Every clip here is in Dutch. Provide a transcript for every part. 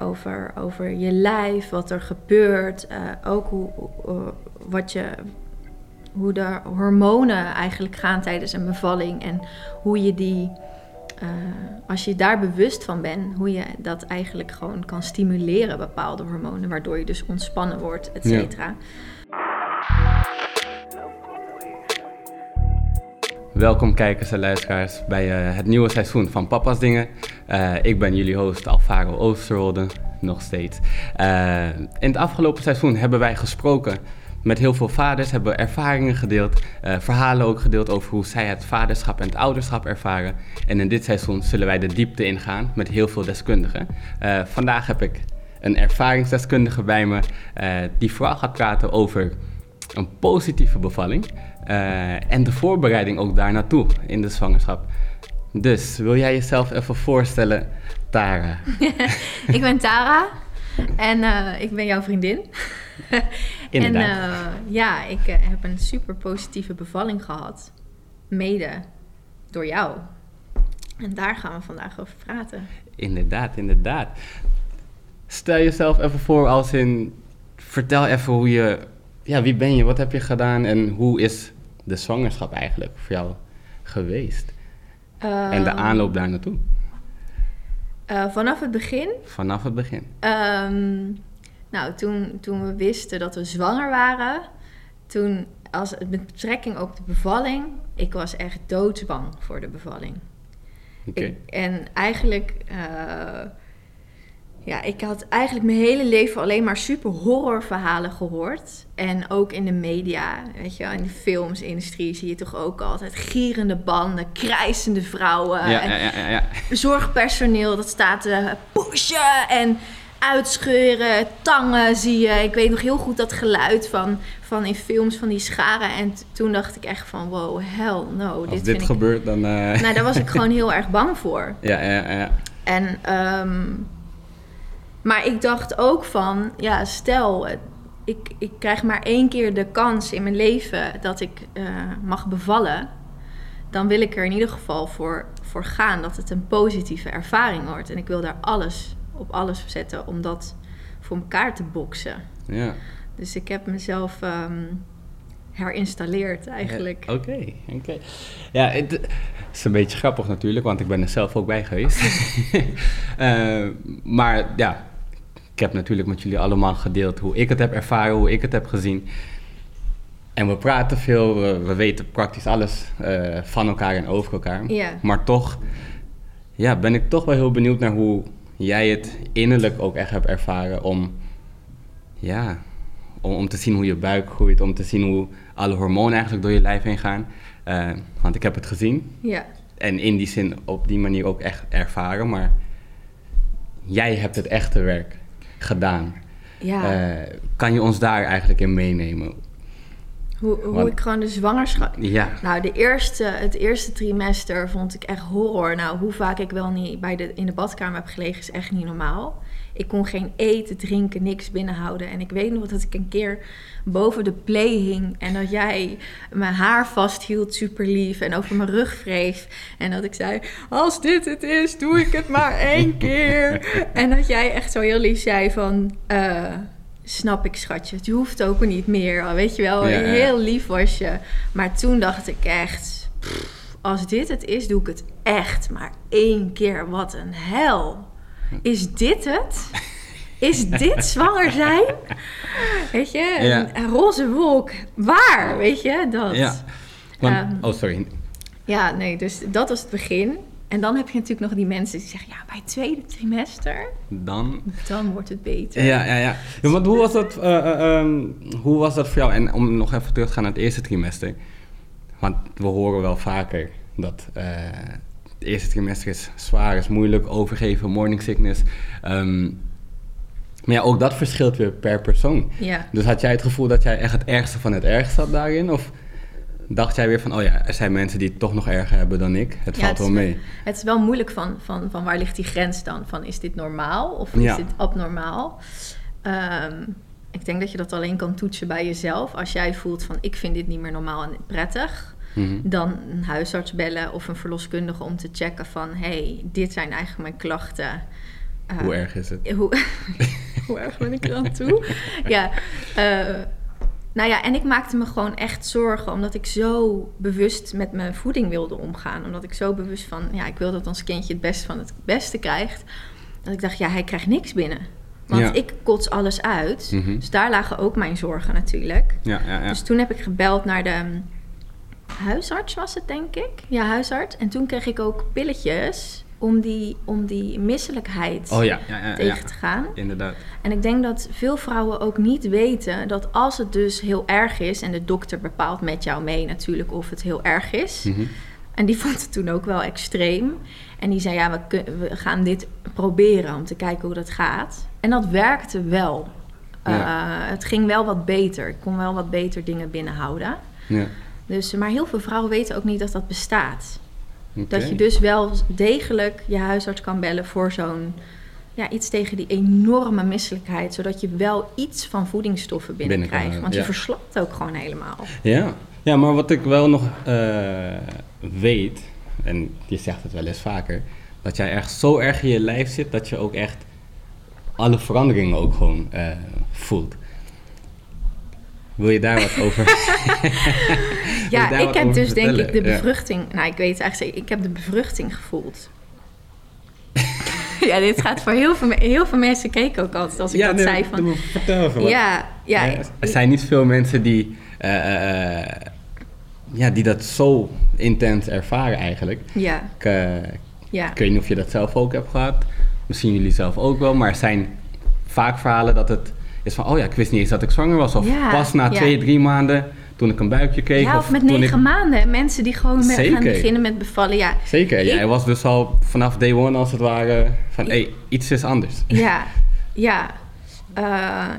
over, over je lijf, wat er gebeurt. eh, ook hoe, wat je, hoe de hormonen eigenlijk gaan tijdens een bevalling. En hoe je die, eh, als je daar bewust van bent, hoe je dat eigenlijk gewoon kan stimuleren, bepaalde hormonen. Waardoor je dus ontspannen wordt, et Ja. Welkom kijkers en luisteraars bij eh, het nieuwe seizoen van Papa's Dingen. Eh, ik ben jullie host Alvaro Oosterwolde, nog steeds. Eh, in het afgelopen seizoen hebben wij gesproken met heel veel vaders, hebben ervaringen gedeeld, verhalen ook gedeeld over hoe zij het vaderschap en het ouderschap ervaren. En in dit seizoen zullen wij de diepte ingaan met heel veel deskundigen. Vandaag heb ik een ervaringsdeskundige bij me die vooral gaat praten over een positieve bevalling eh, en de voorbereiding ook daar naartoe in de zwangerschap. Dus wil jij jezelf even voorstellen, Tara? ik ben Tara en eh, ik ben jouw vriendin. Inderdaad. En eh, ja, ik heb een super positieve bevalling gehad. Mede door jou. En daar gaan we vandaag over praten. Inderdaad, inderdaad. Stel jezelf even voor als in, vertel even hoe je, ja, wie ben je, wat heb je gedaan en hoe is de zwangerschap eigenlijk voor jou geweest? en de Ehm, aanloop daar naartoe, eh, vanaf het begin. vanaf het begin. ehm, nou, toen, toen we wisten dat we zwanger waren. Toen, als, met betrekking op de bevalling. Ik was echt doodsbang voor de bevalling. Oké. Ik, en eigenlijk, eh, ja, ik had eigenlijk mijn hele leven alleen maar super horrorverhalen gehoord. En ook in de media, weet je wel, in de filmsindustrie zie je toch ook altijd gierende banden, krijsende vrouwen. ja, en ja, ja, zorgpersoneel dat staat te pushen en uitscheuren, tangen zie je. Ik weet nog heel goed dat geluid van, van in films van die scharen. En toen dacht ik echt van, wow, hell no. Als dit dit, gebeurt, dan... eh. Nou, daar was ik gewoon heel erg bang voor. ja, ja, ja. En, ehm, maar ik dacht ook van, ja, stel, eh, ik, ik krijg maar één keer de kans in mijn leven dat ik eh, mag bevallen. Dan wil ik er in ieder geval voor, voor gaan dat het een positieve ervaring wordt. En ik wil daar alles op alles zetten om dat voor elkaar te boksen. ja. Dus ik heb mezelf ehm, herinstalleerd eigenlijk. Ja, Oké, oké. Ja, het is een beetje grappig natuurlijk, want ik ben er zelf ook bij geweest. Eh, maar ja, ik heb natuurlijk met jullie allemaal gedeeld hoe ik het heb ervaren, hoe ik het heb gezien. En we praten veel, we, we weten praktisch alles eh, van elkaar en over elkaar. Maar toch ja, ben ik toch wel heel benieuwd naar hoe jij het innerlijk ook echt hebt ervaren om, ja, om, om te zien hoe je buik groeit, om te zien hoe alle hormonen eigenlijk door je lijf heen gaan. Eh, want ik heb het gezien en in die zin op die manier ook echt ervaren, maar jij hebt het echte werk gedaan. Ja. Eh, kan je ons daar eigenlijk in meenemen? hoe hoe want- ik gewoon de zwangerschap... Ja, Nou, de eerste, het eerste trimester vond ik echt horror. Nou, hoe vaak ik wel niet bij de, in de badkamer heb gelegen, is echt niet normaal. Ik kon geen eten, drinken, niks binnenhouden. En ik weet nog dat ik een keer boven de play hing... en dat jij mijn haar vasthield, super lief... en over mijn rug wreef. En dat ik zei, als dit het is, doe ik het maar één keer. en dat jij echt zo heel lief zei van... eh, Snap ik, schatje. Het hoeft ook niet meer. Weet je wel, Ja, ja. heel lief was je. Maar toen dacht ik echt... pff, als dit het is, doe ik het echt. Maar één keer, wat een hel. Is dit het? Is dit zwanger zijn? Weet je, een, Ja. een roze wolk. Waar? Weet je, dat. ja. Want, Ehm, oh, sorry. Ja, nee, dus dat was het begin. En dan heb je natuurlijk nog die mensen die zeggen... ja, bij het tweede trimester, Dan dan wordt het beter. Ja, ja, ja. ja want hoe was, dat, eh, eh, ehm, hoe was dat voor jou? En om nog even terug te gaan naar het eerste trimester. Want we horen wel vaker dat eh, het eerste trimester is zwaar, is moeilijk, overgeven, morning sickness. Ehm, maar ja, ook dat verschilt weer per persoon. Ja. Dus had jij het gevoel dat jij echt het ergste van het ergste had daarin? Of dacht jij weer van, oh ja, er zijn mensen die het toch nog erger hebben dan ik? Het Ja, valt het wel mee. Het is wel moeilijk van, van, van waar ligt die grens dan? Van is dit normaal of Ja. is dit abnormaal? Ehm, ik denk dat je dat alleen kan toetsen bij jezelf. Als jij voelt van ik vind dit niet meer normaal en prettig, Mhm. dan een huisarts bellen of een verloskundige om te checken van hey, dit zijn eigenlijk mijn klachten. Eh, Hoe erg is het? Hoe, hoe erg ben ik er aan toe? ja, eh, nou ja, en ik maakte me gewoon echt zorgen, omdat ik zo bewust met mijn voeding wilde omgaan. Omdat ik zo bewust van, ja, ik wil dat ons kindje het beste van het beste krijgt. Dat ik dacht, ja, hij krijgt niks binnen. Want Ja. ik kots alles uit. Mhm. Dus daar lagen ook mijn zorgen natuurlijk. Ja, ja, ja. Dus toen heb ik gebeld naar de huisarts, was het denk ik? Ja, huisarts. En toen kreeg ik ook pilletjes om die, om die misselijkheid Oh ja, ja, ja, tegen te gaan. Inderdaad. En ik denk dat veel vrouwen ook niet weten dat als het dus heel erg is, en de dokter bepaalt met jou mee natuurlijk of het heel erg is. Mhm. En die vond het toen ook wel extreem. En die zei, ja, we, kun- we gaan dit proberen om te kijken hoe dat gaat. En dat werkte wel. Eh, het ging wel wat beter. Ik kon wel wat beter dingen binnenhouden. Ja. Dus, maar heel veel vrouwen weten ook niet dat dat bestaat. Dat je dus wel degelijk je huisarts kan bellen voor zo'n... Ja, iets tegen die enorme misselijkheid. Zodat je wel iets van voedingsstoffen binnenkrijgt. Want je verslapt ook gewoon helemaal. Ja. ja, maar wat ik wel nog eh, weet, en je zegt het wel eens vaker, dat jij echt zo erg in je lijf zit dat je ook echt alle veranderingen ook gewoon eh, voelt. Wil je daar wat over? Ja, ik heb dus denk ik de? Ja. bevruchting... Nou, ik weet het eigenlijk. Ik heb de bevruchting gevoeld. ja, dit gaat voor heel veel, heel veel mensen keken ook altijd als ik dat nee, zei. Van, vertel even wat. ja, ja, Ja, er zijn niet veel mensen die, eh, eh, eh, ja, die dat zo intens ervaren eigenlijk. ja, Ik, ja. ik weet niet of je dat zelf ook hebt gehad. Misschien jullie zelf ook wel. Maar er zijn vaak verhalen dat het is van... oh ja, ik wist niet eens dat ik zwanger was. Of Ja, pas na ja. twee, drie maanden toen ik een buikje kreeg. Ja, of met negen ik, maanden. Mensen die gewoon met, gaan beginnen met bevallen. Ja, Zeker, jij was dus al vanaf day one als het ware van... hé, hey, iets is anders. ja, ja. Eh,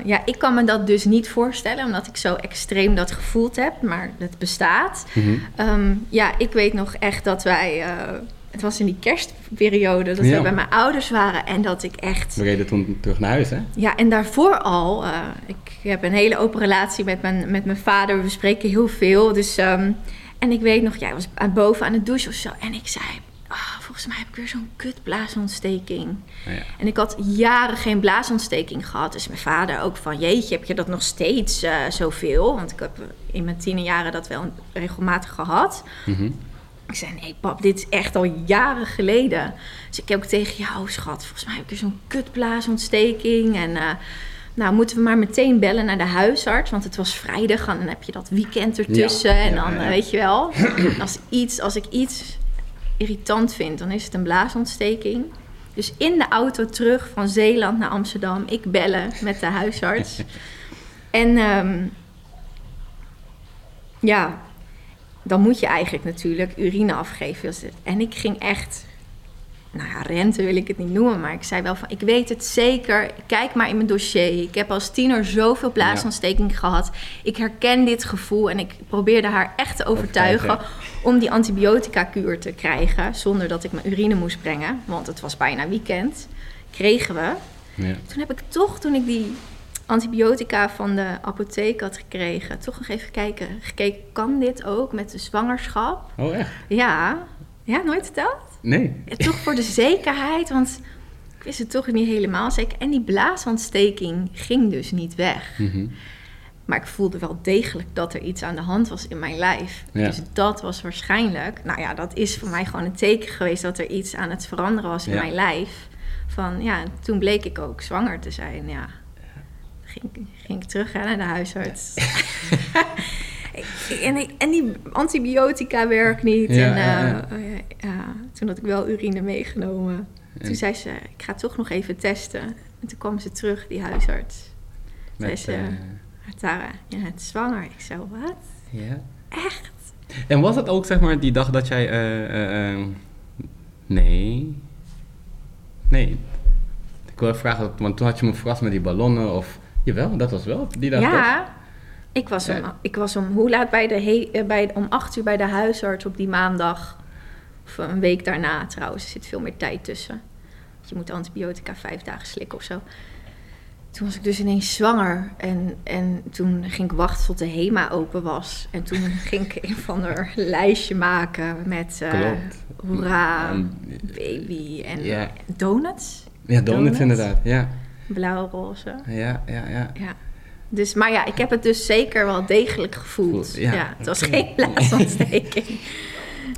ja, ik kan me dat dus niet voorstellen, omdat ik zo extreem dat gevoeld heb. Maar het bestaat. Mhm. Ehm, ja, ik weet nog echt dat wij... eh, het was in die kerstperiode dat Ja. we bij mijn ouders waren. En dat ik echt... We reden toen terug naar huis, hè? Ja, en daarvoor al. eh, ik heb een hele open relatie met mijn, met mijn vader. We spreken heel veel. Dus, ehm, en ik weet nog, jij was aan- boven aan het douchen of zo. En ik zei, ah, volgens mij heb ik weer zo'n kutblaasontsteking. Nou ja. En ik had jaren geen blaasontsteking gehad. Dus mijn vader ook van, jeetje, heb je dat nog steeds eh, zoveel? Want ik heb in mijn tienerjaren dat wel regelmatig gehad. Mhm. Ik zei, nee pap, dit is echt al jaren geleden. Dus ik heb ook tegen jou, schat, volgens mij heb ik zo'n kutblaasontsteking. En eh, nou, moeten we maar meteen bellen naar de huisarts. Want het was vrijdag en dan heb je dat weekend ertussen. Ja, en dan, ja. eh, weet je wel, als, iets, als ik iets irritant vind, dan is het een blaasontsteking. Dus in de auto terug van Zeeland naar Amsterdam, ik bellen met de huisarts. en ehm, ja, dan moet je eigenlijk natuurlijk urine afgeven. Dus En ik ging echt, nou ja, rente wil ik het niet noemen, maar ik zei wel van, ik weet het zeker, kijk maar in mijn dossier. Ik heb als tiener zoveel blaasontsteking gehad. Ik herken dit gevoel en ik probeerde haar echt te overtuigen om die antibiotica-kuur te krijgen, zonder dat ik mijn urine moest brengen, want het was bijna weekend. Kregen we. Ja. Toen heb ik toch, toen ik die antibiotica van de apotheek had gekregen, toch nog even kijken, gekeken, kan dit ook met de zwangerschap? Oh, echt? Ja, ja, nooit verteld? Nee. Ja, toch voor de zekerheid, want ik wist het toch niet helemaal zeker. En die blaasontsteking ging dus niet weg. Mhm. Maar ik voelde wel degelijk dat er iets aan de hand was in mijn lijf. Ja. Dus dat was waarschijnlijk, nou ja, dat is voor mij gewoon een teken geweest dat er iets aan het veranderen was in Ja. mijn lijf. Van ja, toen bleek ik ook zwanger te zijn. Ja, ging, ging ik terug hè, naar de huisarts. En, die antibiotica werkt niet. Ja, en, eh, ja, oh toen had ik wel urine meegenomen. Toen En- zei ze, ik ga toch nog even testen. En toen kwam ze terug, die huisarts. Zei Met, ze, eh, Tara, je bent zwanger. Ik zo, wat? ja. Echt? En was het ook zeg maar die dag dat jij... eh, nee. Nee. Ik wil even vragen, want toen had je me verrast met die ballonnen of... Jawel, dat was wel die dag toch? ja. Ik was, om, Ja. ik was om hoe laat bij de he, eh, bij, om acht uur bij de huisarts op die maandag. Of een week daarna trouwens. Er zit veel meer tijd tussen. Want Je moet antibiotica vijf dagen slikken of zo. Toen was ik dus ineens zwanger. En, en toen ging ik wachten tot de HEMA open was. En toen ging ik een van haar lijstje maken met... Klopt. Hoera, baby en donuts. Ja, donuts Donuts? inderdaad. Ja, Blauw, roze. ja, ja. ja. Ja. Dus, maar ja, ik heb het dus zeker wel degelijk gevoeld. Voel- ja, Ja, het was geen blaasontsteking.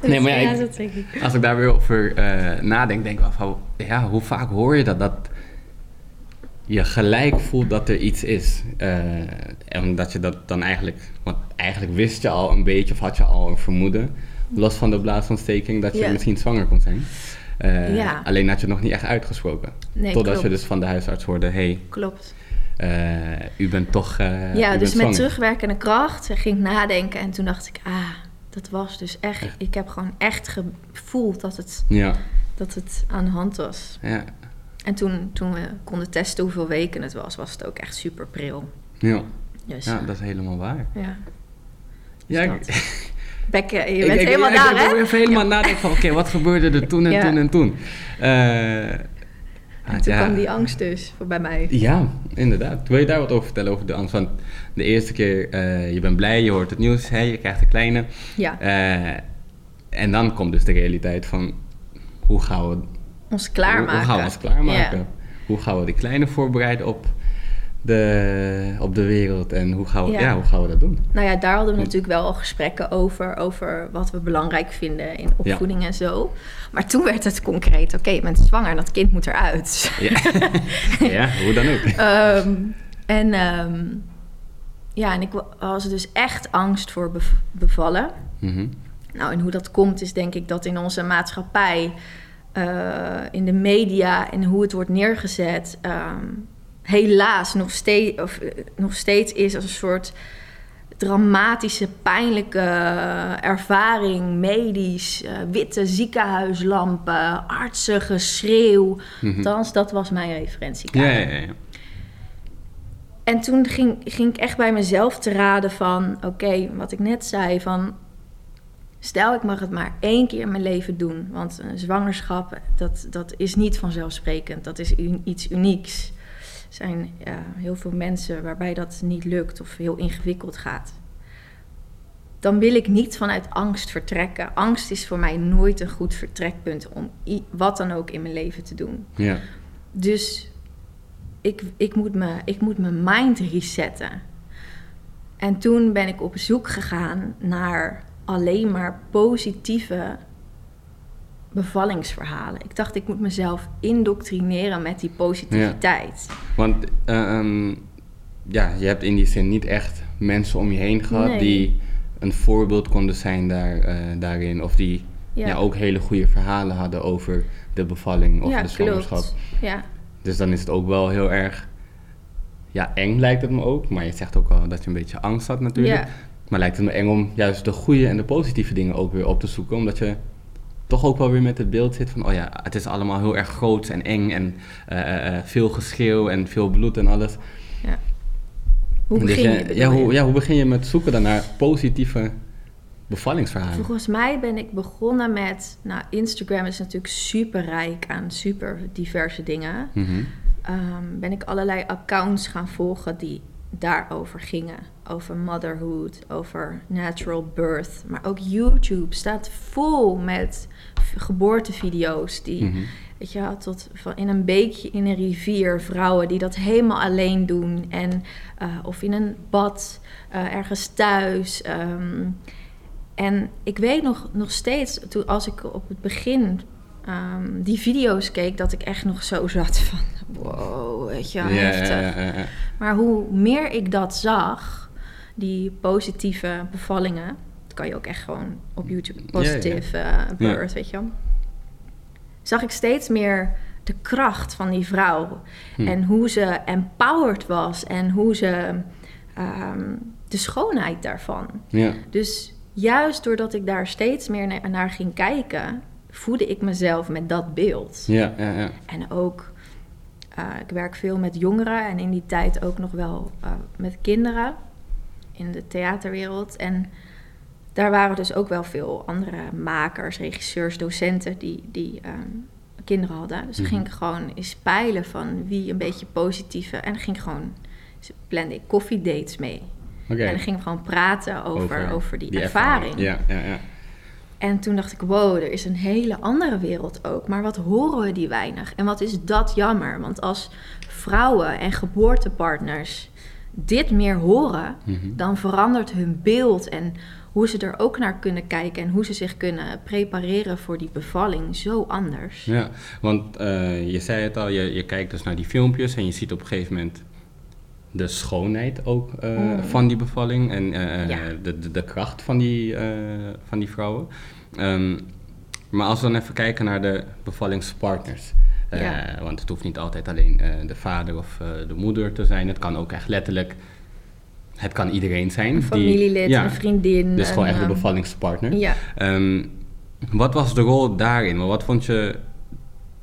Nee, maar ja, Dus ik-. Als ik daar weer over eh, nadenk, denk ik wel van, ja, hoe vaak hoor je dat? Dat je gelijk voelt dat er iets is. Eh, en dat je dat dan eigenlijk, want eigenlijk wist je al een beetje of had je al een vermoeden, los van de blaasontsteking, dat je Ja. misschien zwanger kon zijn. Eh, Ja. Alleen had je het nog niet echt uitgesproken. Nee, Totdat klopt. je dus van de huisarts hoorde, hé, hey, Klopt. eh, u bent toch eh, ja, dus met zwanger. terugwerkende kracht ging ik nadenken. En toen dacht ik, ah, dat was dus echt... Ik heb gewoon echt gevoeld dat het, Ja, dat het aan de hand was. ja, En toen, toen we konden testen hoeveel weken het was, was het ook echt super pril. ja, Dus, ja, dat is helemaal waar. ja. Ja, ik- Bekke, je Ik- bent ik- helemaal ik, daar, hè? Ik even helemaal nadenken van, oké, wat gebeurde er toen en Ja. toen en toen? En ah, toen ja. kwam die angst dus voor bij mij. Ja, inderdaad. Wil je daar wat over vertellen, over de angst? Want de eerste keer, eh, je bent blij, je hoort het nieuws, hè, je krijgt een kleine. Ja, Eh, en dan komt dus de realiteit van, hoe gaan we, ons klaarmaken. Hoe, hoe gaan we ons klaarmaken? Ja. Hoe gaan we die kleine voorbereiden op de, op de wereld? En hoe gaan, we, Ja. ja. hoe gaan we dat doen? Nou ja, daar hadden we natuurlijk wel al gesprekken over, over wat we belangrijk vinden in opvoeding en zo. Maar toen werd het concreet, oké, je bent zwanger, dat kind moet eruit. Ja, ja hoe dan ook. Ehm, en ehm, ja, en ik wa- was dus echt angst voor bev- bevallen. Mhm. Nou, en hoe dat komt is denk ik dat in onze maatschappij, eh, in de media en hoe het wordt neergezet, ehm, helaas nog steeds, of, eh, nog steeds is als een soort dramatische, pijnlijke ervaring, medisch, eh, witte ziekenhuislampen, artsen, geschreeuw. Mhm. Althans, dat was mijn referentie. Ja, ja, ja. En toen ging, ging ik echt bij mezelf te raden van... oké, wat ik net zei, van... stel ik mag het maar één keer in mijn leven doen. Want een zwangerschap, dat, dat is niet vanzelfsprekend. Dat is iets unieks. Zijn heel veel mensen waarbij dat niet lukt of heel ingewikkeld gaat. Dan wil ik niet vanuit angst vertrekken. Angst is voor mij nooit een goed vertrekpunt... om wat dan ook in mijn leven te doen. ja. Dus ik, ik, moet me, ik moet mijn mind resetten. En toen ben ik op zoek gegaan naar alleen maar positieve bevallingsverhalen. Ik dacht, ik moet mezelf indoctrineren met die positiviteit. Want eh, ehm, ja, je hebt in die zin niet echt mensen om je heen gehad Nee. die een voorbeeld konden zijn daar, eh, daarin. Of die ja. Ja, ook hele goede verhalen hadden over de bevalling of ja de zwangerschap. klopt. Ja, Dus dan is het ook wel heel erg ja, eng lijkt het me ook. Maar je zegt ook al dat je een beetje angst had natuurlijk. ja, Maar lijkt het me eng om juist de goede en de positieve dingen ook weer op te zoeken. Omdat je toch ook wel weer met het beeld zit van... oh ja, het is allemaal heel erg groot en eng en eh, eh, eh, veel geschreeuw en veel bloed en alles. hoe Dus begin ja, je? ja, hoe, ja, hoe begin je met zoeken dan naar positieve bevallingsverhalen? Volgens mij ben ik begonnen met... Nou, Instagram is natuurlijk super rijk aan super diverse dingen. Mhm. ehm, ben ik allerlei accounts gaan volgen die daarover gingen. Over motherhood, over natural birth. Maar ook YouTube staat vol met geboortevideo's. Die, Mhm. weet je wel, tot van in een beekje, in een rivier, vrouwen die dat helemaal alleen doen. En, eh, of in een bad, eh, ergens thuis. ehm. en ik weet nog, nog steeds, toen, als ik op het begin ehm, die video's keek, dat ik echt nog zo zat van, wow, weet je Ja, heftig. ja, ja, ja. Maar hoe meer ik dat zag, die positieve bevallingen, dat kan je ook echt gewoon op YouTube, positive eh, birth, weet je wel. Zag ik steeds meer de kracht van die vrouw. Hm. En hoe ze empowered was en hoe ze ehm, de schoonheid daarvan. Dus juist doordat ik daar steeds meer na- naar ging kijken, voedde ik mezelf met dat beeld. Ja, ja, ja. En ook, eh, ik werk veel met jongeren en in die tijd ook nog wel eh, met kinderen in de theaterwereld. En daar waren dus ook wel veel andere makers, regisseurs, docenten die, die ehm, kinderen hadden. Dus Mhm. ging ik gewoon eens peilen van wie een beetje positieve. En ging gewoon, ze plande ik koffiedates mee. Oké. En dan ging ik gewoon praten over, over, die, ervaring. Ja, ja, ja. En toen dacht ik, wow, er is een hele andere wereld ook. Maar wat horen we die weinig? En wat is dat jammer? Want als vrouwen en geboortepartners dit meer horen, Mhm. dan verandert hun beeld en hoe ze er ook naar kunnen kijken en hoe ze zich kunnen prepareren voor die bevalling zo anders. Ja, want eh, je zei het al, je, je kijkt dus naar die filmpjes en je ziet op een gegeven moment de schoonheid ook eh, Mm. van die bevalling en eh, Ja. de, de, de kracht van die, eh, van die vrouwen. Ehm, maar als we dan even kijken naar de bevallingspartners. eh, Ja. Want het hoeft niet altijd alleen eh, de vader of eh, de moeder te zijn. Het kan ook echt letterlijk, het kan iedereen zijn. Een die- familielid, ja, een vriendin. Dus gewoon echt de ehm, bevallingspartner. Ja. Ehm, wat was de rol daarin? Wat vond je,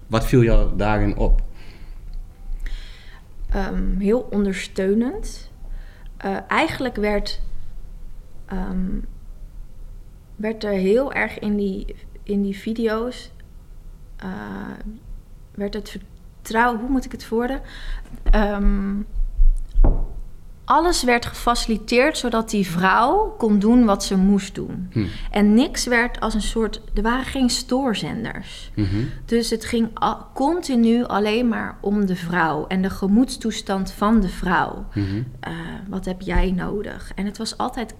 wat viel jou daarin op? Ehm, heel ondersteunend. Eh, eigenlijk werd, ehm, werd er heel erg in die, in die video's. eh, werd het vertrouwen, hoe moet ik het woorden? Ehm, alles werd gefaciliteerd zodat die vrouw kon doen wat ze moest doen. Hm. En niks werd als een soort. Er waren geen stoorzenders. Mhm. Dus het ging al- continu alleen maar om de vrouw en de gemoedstoestand van de vrouw. Mhm. Eh, wat heb jij nodig? En het was altijd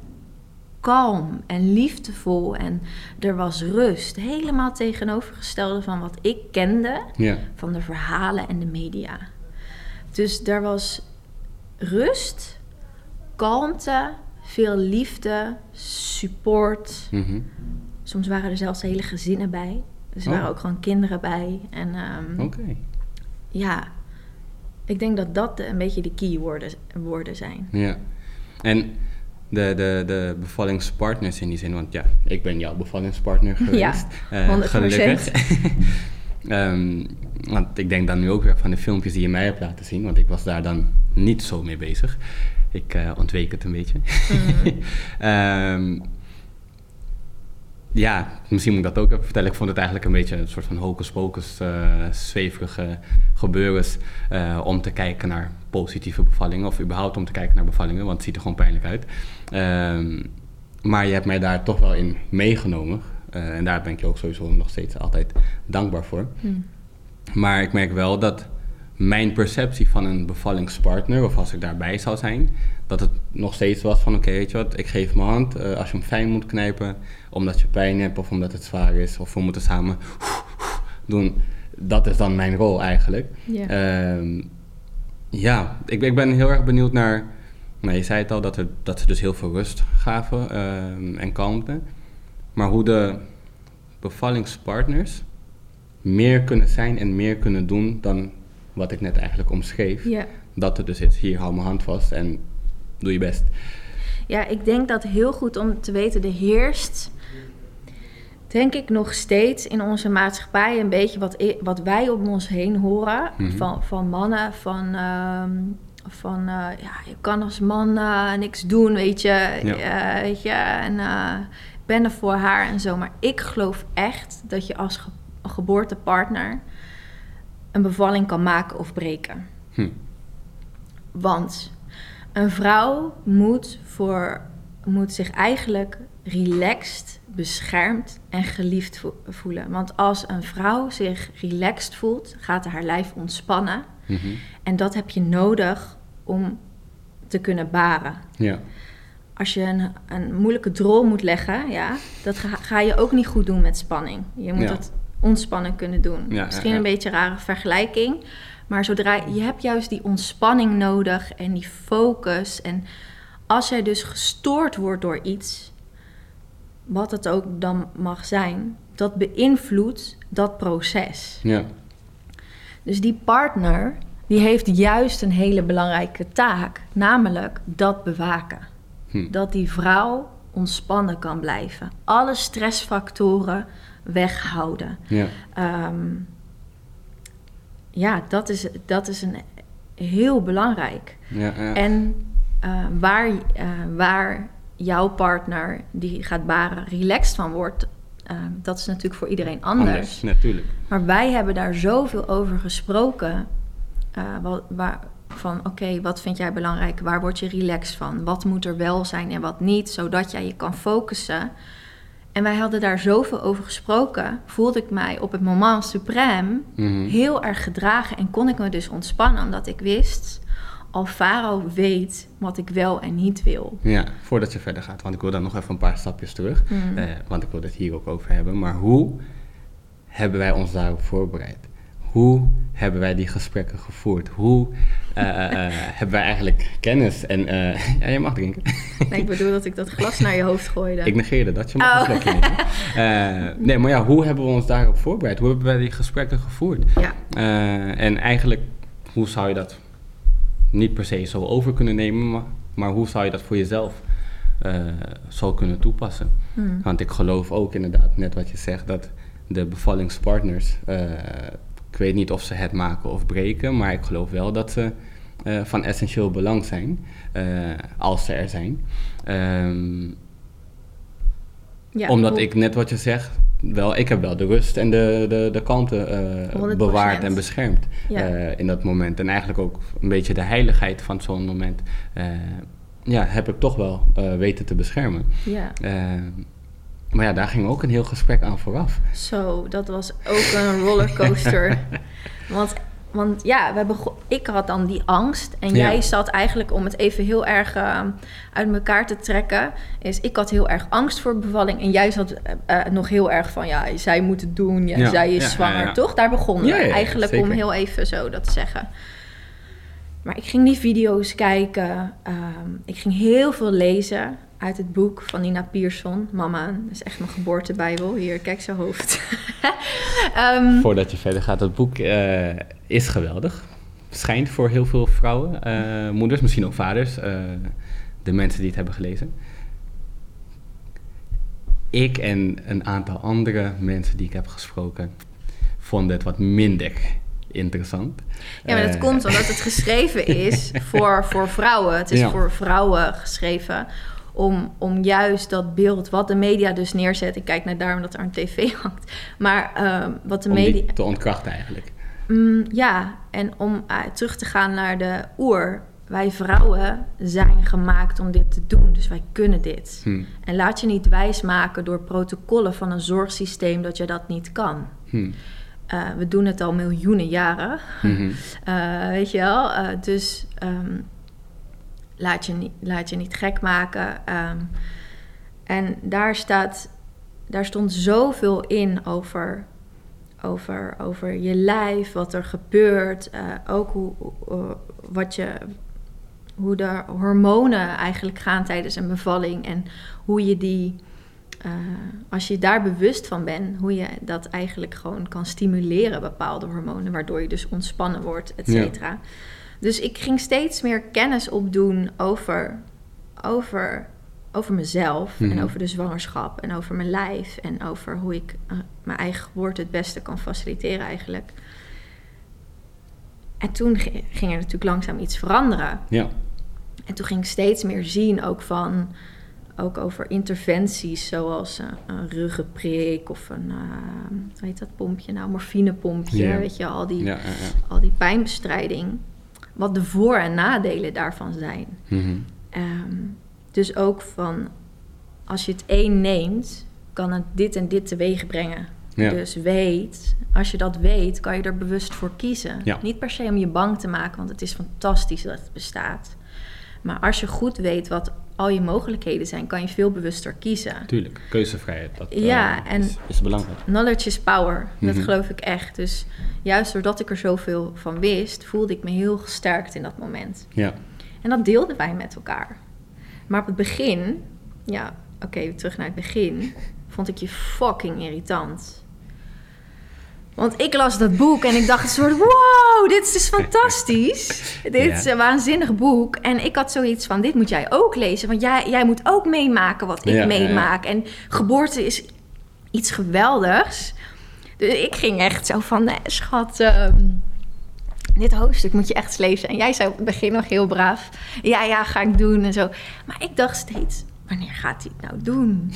kalm en liefdevol en er was rust. Helemaal tegenovergestelde van wat ik kende Ja. van de verhalen en de media. Dus er was rust, kalmte, veel liefde, support. Mhm. Soms waren er zelfs hele gezinnen bij. Dus er Oh. waren ook gewoon kinderen bij. En ehm, Oké. ja, ik denk dat dat een beetje de keywoorden woorden zijn. Ja. En de, de, de bevallingspartners in die zin, want ja, ik ben jouw bevallingspartner geweest. eh, 100%. gelukkig. Ehm, want ik denk dan nu ook weer van de filmpjes die je mij hebt laten zien, want ik was daar dan niet zo mee bezig. Ik eh, ontweek het een beetje. Ehm, ja, misschien moet ik dat ook even vertellen. Ik vond het eigenlijk een beetje een soort van hocus pocus, eh zweverige gebeurens eh, om te kijken naar positieve bevallingen. Of überhaupt om te kijken naar bevallingen, want het ziet er gewoon pijnlijk uit. Ehm, maar je hebt mij daar toch wel in meegenomen. En daar ben ik je ook sowieso nog steeds altijd dankbaar voor. Hm. Maar ik merk wel dat mijn perceptie van een bevallingspartner, of als ik daarbij zou zijn, dat het nog steeds was van oké, weet je wat, ik geef mijn hand eh, als je hem fijn moet knijpen, omdat je pijn hebt of omdat het zwaar is, of we moeten samen doen. Dat is dan mijn rol eigenlijk. Ja. Ehm, ja, ik, ik ben heel erg benieuwd naar. Nou, je zei het al dat, er, dat ze dus heel veel rust gaven ehm, en kalmte. Maar hoe de bevallingspartners meer kunnen zijn en meer kunnen doen dan wat ik net eigenlijk omschreef. ja. Dat er dus is, hier hou mijn hand vast en doe je best. Ja, ik denk dat heel goed om te weten, er heerst, denk ik nog steeds in onze maatschappij een beetje wat, wat wij om ons heen horen Mhm. van, van mannen, van, ehm, van eh, ja, je kan als man eh, niks doen, weet je, Ja. Eh, weet je, en ik ben er voor haar en zo. Maar ik geloof echt dat je als ge- geboortepartner een bevalling kan maken of breken. Hm. Want een vrouw moet, voor, moet zich eigenlijk relaxed, beschermd en geliefd vo- voelen. Want als een vrouw zich relaxed voelt, gaat haar lijf ontspannen. Mhm. En dat heb je nodig om te kunnen baren. Ja, Als je een, een moeilijke drol moet leggen, ja, dat ga, ga je ook niet goed doen met spanning. Je moet Ja. het ontspannen kunnen doen. Ja, Misschien ja, een beetje een rare vergelijking. Maar zodra je hebt juist die ontspanning nodig en die focus. En als jij dus gestoord wordt door iets, wat het ook dan mag zijn, dat beïnvloedt dat proces. ja, Dus die partner, die heeft juist een hele belangrijke taak, namelijk dat bewaken. Hm. Dat die vrouw ontspannen kan blijven. Alle stressfactoren weghouden. ja, Ehm, ja, dat is, dat is een heel belangrijk. ja, ja. En eh, waar, eh, waar jouw partner die gaat baren relaxed van wordt, eh, dat is natuurlijk voor iedereen anders. natuurlijk. Maar wij hebben daar zoveel over gesproken. eh, wat, waar, van oké, wat vind jij belangrijk? Waar word je relaxed van? Wat moet er wel zijn en wat niet? Zodat jij je kan focussen. En wij hadden daar zoveel over gesproken, voelde ik mij op het moment suprême Mhm. heel erg gedragen en kon ik me dus ontspannen, omdat ik wist, Alvaro weet wat ik wel en niet wil. Ja, voordat je verder gaat, want ik wil dan nog even een paar stapjes terug. Mm. Eh, want ik wil het hier ook over hebben. Maar hoe hebben wij ons daarop voorbereid? Hoe hebben wij die gesprekken gevoerd? Hoe eh, eh, eh, hebben wij eigenlijk kennis? En eh, ja, je mag drinken. Nee, ik bedoel dat ik dat glas naar je hoofd gooide. Ik negeerde dat, je mag Oh. een nee, maar ja, hoe hebben we ons daarop voorbereid? Hoe hebben wij die gesprekken gevoerd? Ja. En eigenlijk, hoe zou je dat niet per se zo over kunnen nemen, maar, maar hoe zou je dat voor jezelf zo kunnen toepassen? Hmm. Want ik geloof ook inderdaad, net wat je zegt, dat de bevallingspartners, weet niet of ze het maken of breken, maar ik geloof wel dat ze eh, van essentieel belang zijn, eh, als ze er zijn. Ehm, Ja, omdat hoe- ik net wat je zegt, wel, ik heb wel de rust en de, de, de kalmte eh, 100%. bewaard en beschermd Ja. in dat moment. En eigenlijk ook een beetje de heiligheid van zo'n moment, ja, heb ik toch wel weten te beschermen. Ja, Eh, maar ja, daar ging ook een heel gesprek aan vooraf. zo, dat was ook een rollercoaster. want, want ja, we bego- ik had dan die angst. En Ja. jij zat eigenlijk, om het even heel erg eh, uit elkaar te trekken... is ik had heel erg angst voor bevalling. En jij zat eh, eh, nog heel erg van, ja, zij moet het doen. Ja, Ja, zij is ja, zwanger, ja, ja. toch? Daar begonnen Ja, we. ja, ja, eigenlijk om heel even zo dat te zeggen. Maar ik ging die video's kijken. ehm, ik ging heel veel lezen uit het boek van Nina Pierson. Mama, dat is echt mijn geboortebijbel. Hier, kijk zijn hoofd. Ehm, Voordat je verder gaat, het boek eh, is geweldig. Schijnt voor heel veel vrouwen, eh, moeders, misschien ook vaders, eh, de mensen die het hebben gelezen. Ik en een aantal andere mensen die ik heb gesproken, vonden het wat minder interessant. ja, maar dat komt omdat het geschreven is voor, voor vrouwen. Het is Ja. voor vrouwen geschreven. Om, om juist dat beeld wat de media dus neerzet. Ik kijk naar daarom dat er een tv hangt. Maar ehm, wat de Om media. te ontkrachten eigenlijk. Mm, ja, en om eh, terug te gaan naar de oer. Wij vrouwen zijn gemaakt om dit te doen, dus wij kunnen dit. Hm. En laat je niet wijsmaken door protocollen van een zorgsysteem dat je dat niet kan. Hm. Eh, we doen het al miljoenen jaren, Mhm. Eh, weet je wel. Dus ehm, laat, je niet, laat je niet gek maken. Ehm, en daar, staat, daar stond zoveel in over, over, over je lijf, wat er gebeurt. eh, ook hoe, hoe- wat je, hoe de hormonen eigenlijk gaan tijdens een bevalling. En hoe je die, eh, als je daar bewust van bent, hoe je dat eigenlijk gewoon kan stimuleren, bepaalde hormonen, waardoor je dus ontspannen wordt, et Ja. Dus ik ging steeds meer kennis opdoen over, over, over mezelf Mhm. en over de zwangerschap en over mijn lijf en over hoe ik eh, mijn eigen geboorte het beste kan faciliteren eigenlijk. En toen gi- ging er natuurlijk langzaam iets veranderen. Ja. En toen ging ik steeds meer zien ook van... ook over interventies zoals een, een ruggenprik of een... eh, hoe heet dat pompje nou? Morfinepompje, Ja. weet je, al die, Ja, ja, ja. al die pijnbestrijding. Wat de voor- en nadelen daarvan zijn. Mhm. Ehm, dus ook van... als je het één neemt, kan het dit en dit teweeg brengen. Ja. Dus weet, als je dat weet, kan je er bewust voor kiezen. Ja. Niet per se om je bang te maken, want het is fantastisch dat het bestaat. Maar als je goed weet wat al je mogelijkheden zijn, kan je veel bewuster kiezen. Tuurlijk, keuzevrijheid. Dat eh, Ja, en- is, is belangrijk. Knowledge is power, dat Mhm. geloof ik echt. Dus juist doordat ik er zoveel van wist, voelde ik me heel gesterkt in dat moment. Ja. En dat deelden wij met elkaar. Maar op het begin, ja, oké, terug naar het begin, vond ik je fucking irritant. Want ik las dat boek en ik dacht een soort, wow, dit is dus fantastisch. Dit is een waanzinnig boek. En ik had zoiets van, dit moet jij ook lezen. Want jij, jij moet ook meemaken wat ik Ja, meemaak. En geboorte is iets geweldigs. Dus ik ging echt zo van, nee, schat, ehm, dit hoofdstuk moet je echt lezen. En jij zei op het begin nog heel braaf, ja, ja, ga ik doen en zo. Maar ik dacht steeds, wanneer gaat hij het nou doen?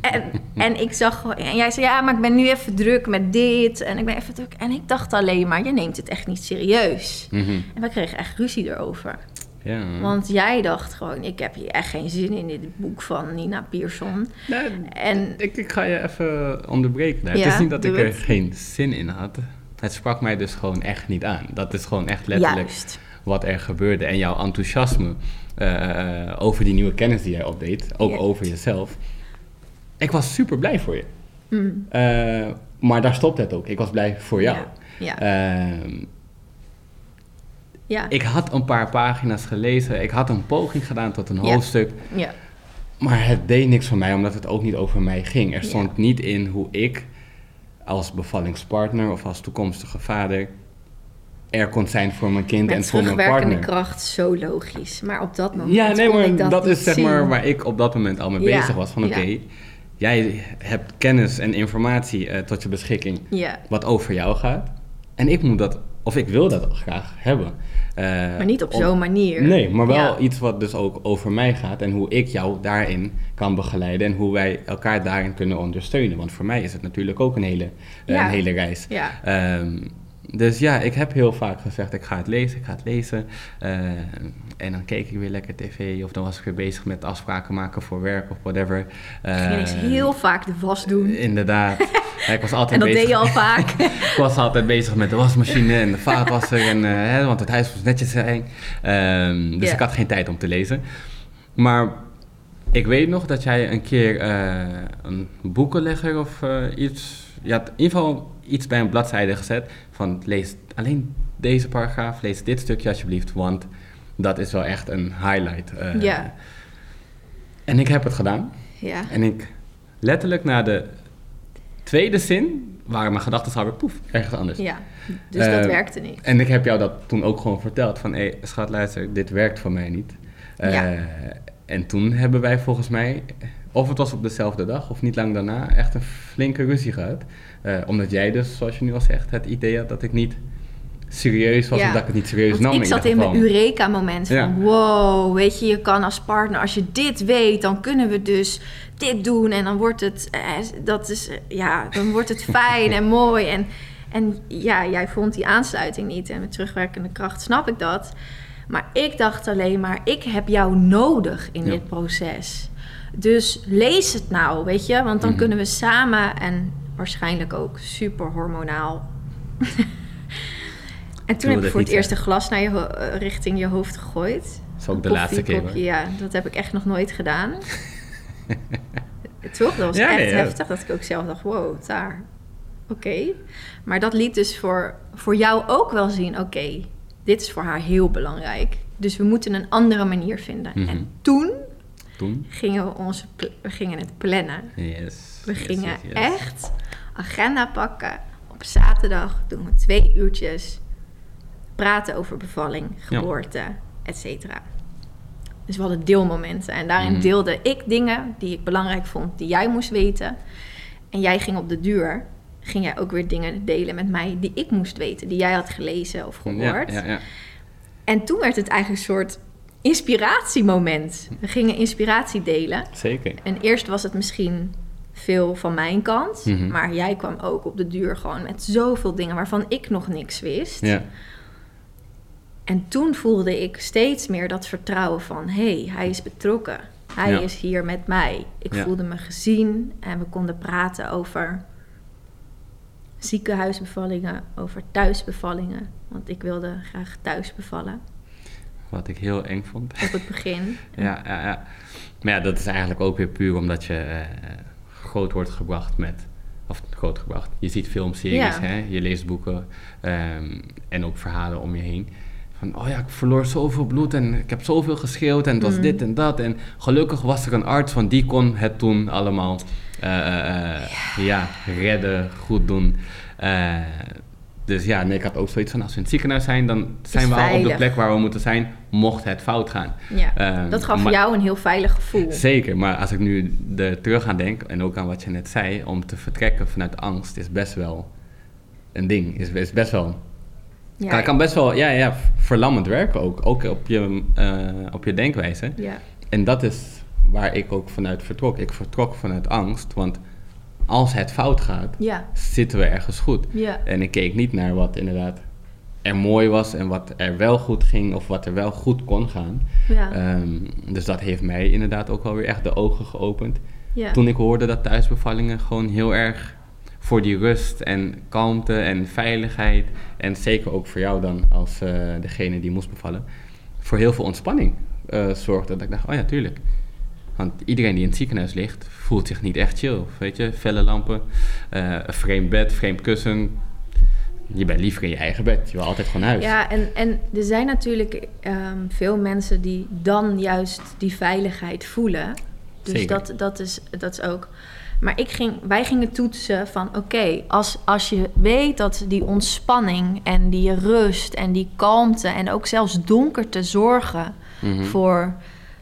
En, en ik zag gewoon, en jij zei, ja, maar ik ben nu even druk met dit. En ik ben even druk. En ik dacht alleen maar, je neemt het echt niet serieus. Mhm. En we kregen echt ruzie erover. Ja. Want jij dacht gewoon, ik heb hier echt geen zin in dit boek van Nina Pierson. Nee, En ik, ik ga je even onderbreken. Ja, het is niet dat ik er het. geen zin in had. Het sprak mij dus gewoon echt niet aan. Dat is gewoon echt letterlijk juist. wat er gebeurde. En jouw enthousiasme eh, over die nieuwe kennis die jij opdeed, ook Ja. over jezelf. Ik was super blij voor je. Mm, Eh, maar daar stopt het ook. Ik was blij voor jou. Ja, ja, Ehm, ja, ik had een paar pagina's gelezen. Ik had een poging gedaan tot een Ja. hoofdstuk. ja, Maar het deed niks voor mij, omdat het ook niet over mij ging. Er stond niet in hoe ik als bevallingspartner of als toekomstige vader er kon zijn voor mijn kind en voor mijn partner. kracht zo logisch. Maar op dat moment Ja, nee, maar dat, is zeg maar waar ik op dat moment al mee bezig was. Van oké. Jij hebt kennis en informatie eh, tot je beschikking wat over jou gaat. En ik moet dat, of ik wil dat graag hebben. Eh, maar niet op zo'n manier. Nee, maar wel Ja. iets wat dus ook over mij gaat en hoe ik jou daarin kan begeleiden en hoe wij elkaar daarin kunnen ondersteunen. Want voor mij is het natuurlijk ook een hele, eh, Ja. een hele reis. Ja, Ehm, dus ja, ik heb heel vaak gezegd, ik ga het lezen, ik ga het lezen. Eh, en dan keek ik weer lekker tv of dan was ik weer bezig met afspraken maken voor werk of whatever. ik ging Eh, heel vaak de was doen. Inderdaad. Ja, ik was altijd En dat bezig. deed je al vaak. Ik was altijd bezig met de wasmachine en de vaatwasser, en, eh, hè, want het huis moest netjes zijn. Ehm, dus Ja. ik had geen tijd om te lezen. Maar ik weet nog dat jij een keer een boekenlegger of iets... Je had in ieder geval iets bij een bladzijde gezet van lees alleen deze paragraaf, lees dit stukje alsjeblieft, want dat is wel echt een highlight. eh. Ja. En ik heb het gedaan. Ja, En ik, letterlijk na de tweede zin, waren mijn gedachten alweer poef, ergens anders. ja. dus dat Eh, werkte niet. En ik heb jou dat toen ook gewoon verteld van, hé hey, schat luister, dit werkt voor mij niet. Eh, Ja. En toen hebben wij volgens mij, of het was op dezelfde dag of niet lang daarna, echt een flinke ruzie gehad. Eh, omdat jij dus, zoals je nu al zegt, het idee had dat ik niet serieus was Ja. of dat ik het niet serieus Want nam ik in zat in mijn. Eureka-moment Ja. van... wow, weet je, je kan als partner... als je dit weet, dan kunnen we dus dit doen... en dan wordt het, eh, dat is, eh, ja, dan wordt het fijn en mooi. En, en ja, jij vond die aansluiting niet. En met terugwerkende kracht snap ik dat. Maar ik dacht alleen maar, ik heb jou nodig in Ja. dit proces. Dus lees het nou, weet je. Want dan Mhm. kunnen we samen en waarschijnlijk ook super hormonaal... En toen heb ik voor het eerst een glas naar je eh, richting je hoofd gegooid. Dat is ook de laatste keer. hoor. Ja, dat heb ik echt nog nooit gedaan. Toch? Dat was Ja, echt nee, ja. heftig. Dat ik ook zelf dacht, wow, daar. Oké. Maar dat liet dus voor, voor jou ook wel zien, oké, dit is voor haar heel belangrijk. Dus we moeten een andere manier vinden. Mhm. En toen Toen? gingen we, onze, we gingen het plannen. Yes. We gingen yes, yes. echt agenda pakken. Op zaterdag doen we twee uurtjes praten over bevalling, geboorte, et cetera. Dus we hadden deelmomenten. En daarin Mhm. deelde ik dingen die ik belangrijk vond, die jij moest weten. En jij ging op de duur, ging jij ook weer dingen delen met mij die ik moest weten, die jij had gelezen of gehoord. ja, ja. En toen werd het eigenlijk een soort inspiratiemoment. We gingen inspiratie delen. Zeker. En eerst was het misschien veel van mijn kant. Mhm. Maar jij kwam ook op de duur gewoon met zoveel dingen waarvan ik nog niks wist. Ja. En toen voelde ik steeds meer dat vertrouwen van... hé, hey, hij is betrokken. Hij Ja. is hier met mij. Ik Ja. voelde me gezien en we konden praten over ziekenhuisbevallingen, over thuisbevallingen. Want ik wilde graag thuis bevallen Wat ik heel eng vond. op het begin. Ja, ja, ja. Maar ja, dat is eigenlijk ook weer puur omdat je eh, groot wordt gebracht met... Of groot gebracht. Je ziet filmseries, Ja. hè? je leest boeken ehm, en ook verhalen om je heen. Van, oh ja, ik verloor zoveel bloed en ik heb zoveel geschreeuwd en het was Mm. dit en dat. En gelukkig was er een arts, want die kon het toen allemaal eh, eh, eh, ja. redden, goed doen. Dus ja, nee, ik had ook zoiets van, als we in het ziekenhuis zijn, dan zijn we al op de plek waar we moeten zijn, mocht het fout gaan. Ja, Ehm, dat gaf maar- jou een heel veilig gevoel. Zeker, maar als ik nu er terug aan denk, en ook aan wat je net zei, om te vertrekken vanuit angst is best wel een ding. Is, is best wel, Ja, kan, kan best wel ja, ja, verlammend werken ook, ook op je, op je denkwijze. ja. En dat is waar ik ook vanuit vertrok. Ik vertrok vanuit angst, want als het fout gaat, ja. zitten we ergens goed. Ja. En ik keek niet naar wat inderdaad er mooi was en wat er wel goed ging of wat er wel goed kon gaan. Ja. Ehm, dus dat heeft mij inderdaad ook wel weer echt de ogen geopend. Toen ik hoorde dat thuisbevallingen gewoon heel erg voor die rust en kalmte en veiligheid. En zeker ook voor jou dan als eh, degene die moest bevallen. Voor heel veel ontspanning eh, zorgde. Dat ik dacht, oh ja, tuurlijk. Want iedereen die in het ziekenhuis ligt, voelt zich niet echt chill. Weet je, felle lampen, eh, een vreemd bed, vreemd kussen. Je bent liever in je eigen bed. Je wil altijd gewoon huis. Ja, en, en er zijn natuurlijk ehm, veel mensen die dan juist die veiligheid voelen. Dus Zeker. dat, dat, is, dat is ook. Maar ik ging, wij gingen toetsen van oké, als, als je weet dat die ontspanning en die rust en die kalmte en ook zelfs donkerte zorgen Mhm. voor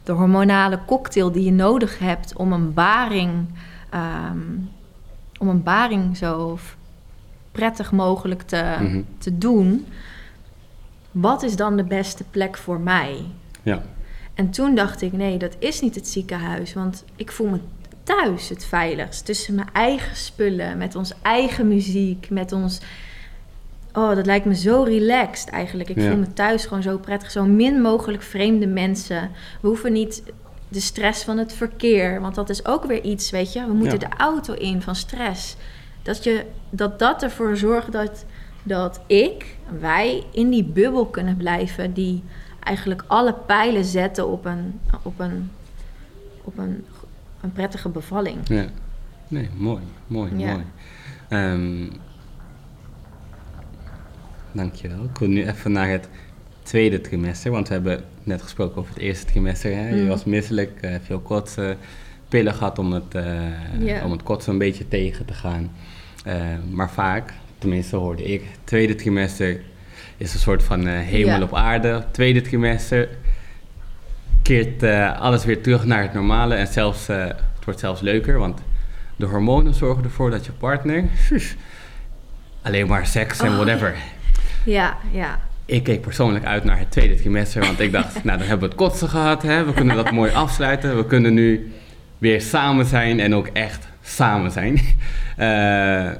de hormonale cocktail die je nodig hebt om een baring, ehm, om een baring zo prettig mogelijk te, Mhm. te doen. Wat is dan de beste plek voor mij? Ja. En toen dacht ik, nee, dat is niet het ziekenhuis. Want ik voel me thuis het veiligst. Tussen mijn eigen spullen, met ons eigen muziek, met ons... Oh, dat lijkt me zo relaxed eigenlijk. Ik Ja. voel me thuis gewoon zo prettig. Zo min mogelijk vreemde mensen. We hoeven niet de stress van het verkeer. Want dat is ook weer iets, weet je. We moeten Ja. de auto in van stress. Dat, je, dat dat ervoor zorgt dat, dat ik, wij, in die bubbel kunnen blijven... die eigenlijk alle pijlen zetten op een, op een, op een, een prettige bevalling. Ja. Nee, mooi, mooi, Ja. mooi. Ehm dankjewel. Ik wil nu even naar het tweede trimester, want we hebben net gesproken over het eerste trimester. Hè? Je Mm. was misselijk, eh, veel kotsen, pillen gehad om het, Ja. om het kotsen een beetje tegen te gaan. Eh, maar vaak, tenminste hoorde ik, tweede trimester is een soort van eh, hemel op aarde. Tweede trimester keert alles weer terug naar het normale en zelfs, het wordt zelfs leuker, want de hormonen zorgen ervoor dat je partner alleen maar seks en Oh, whatever. Ja, ja. Ik keek persoonlijk uit naar het tweede trimester, want ik dacht, nou dan hebben we het kotsen gehad, hè? we kunnen dat mooi afsluiten, we kunnen nu weer samen zijn en ook echt samen zijn. Eh,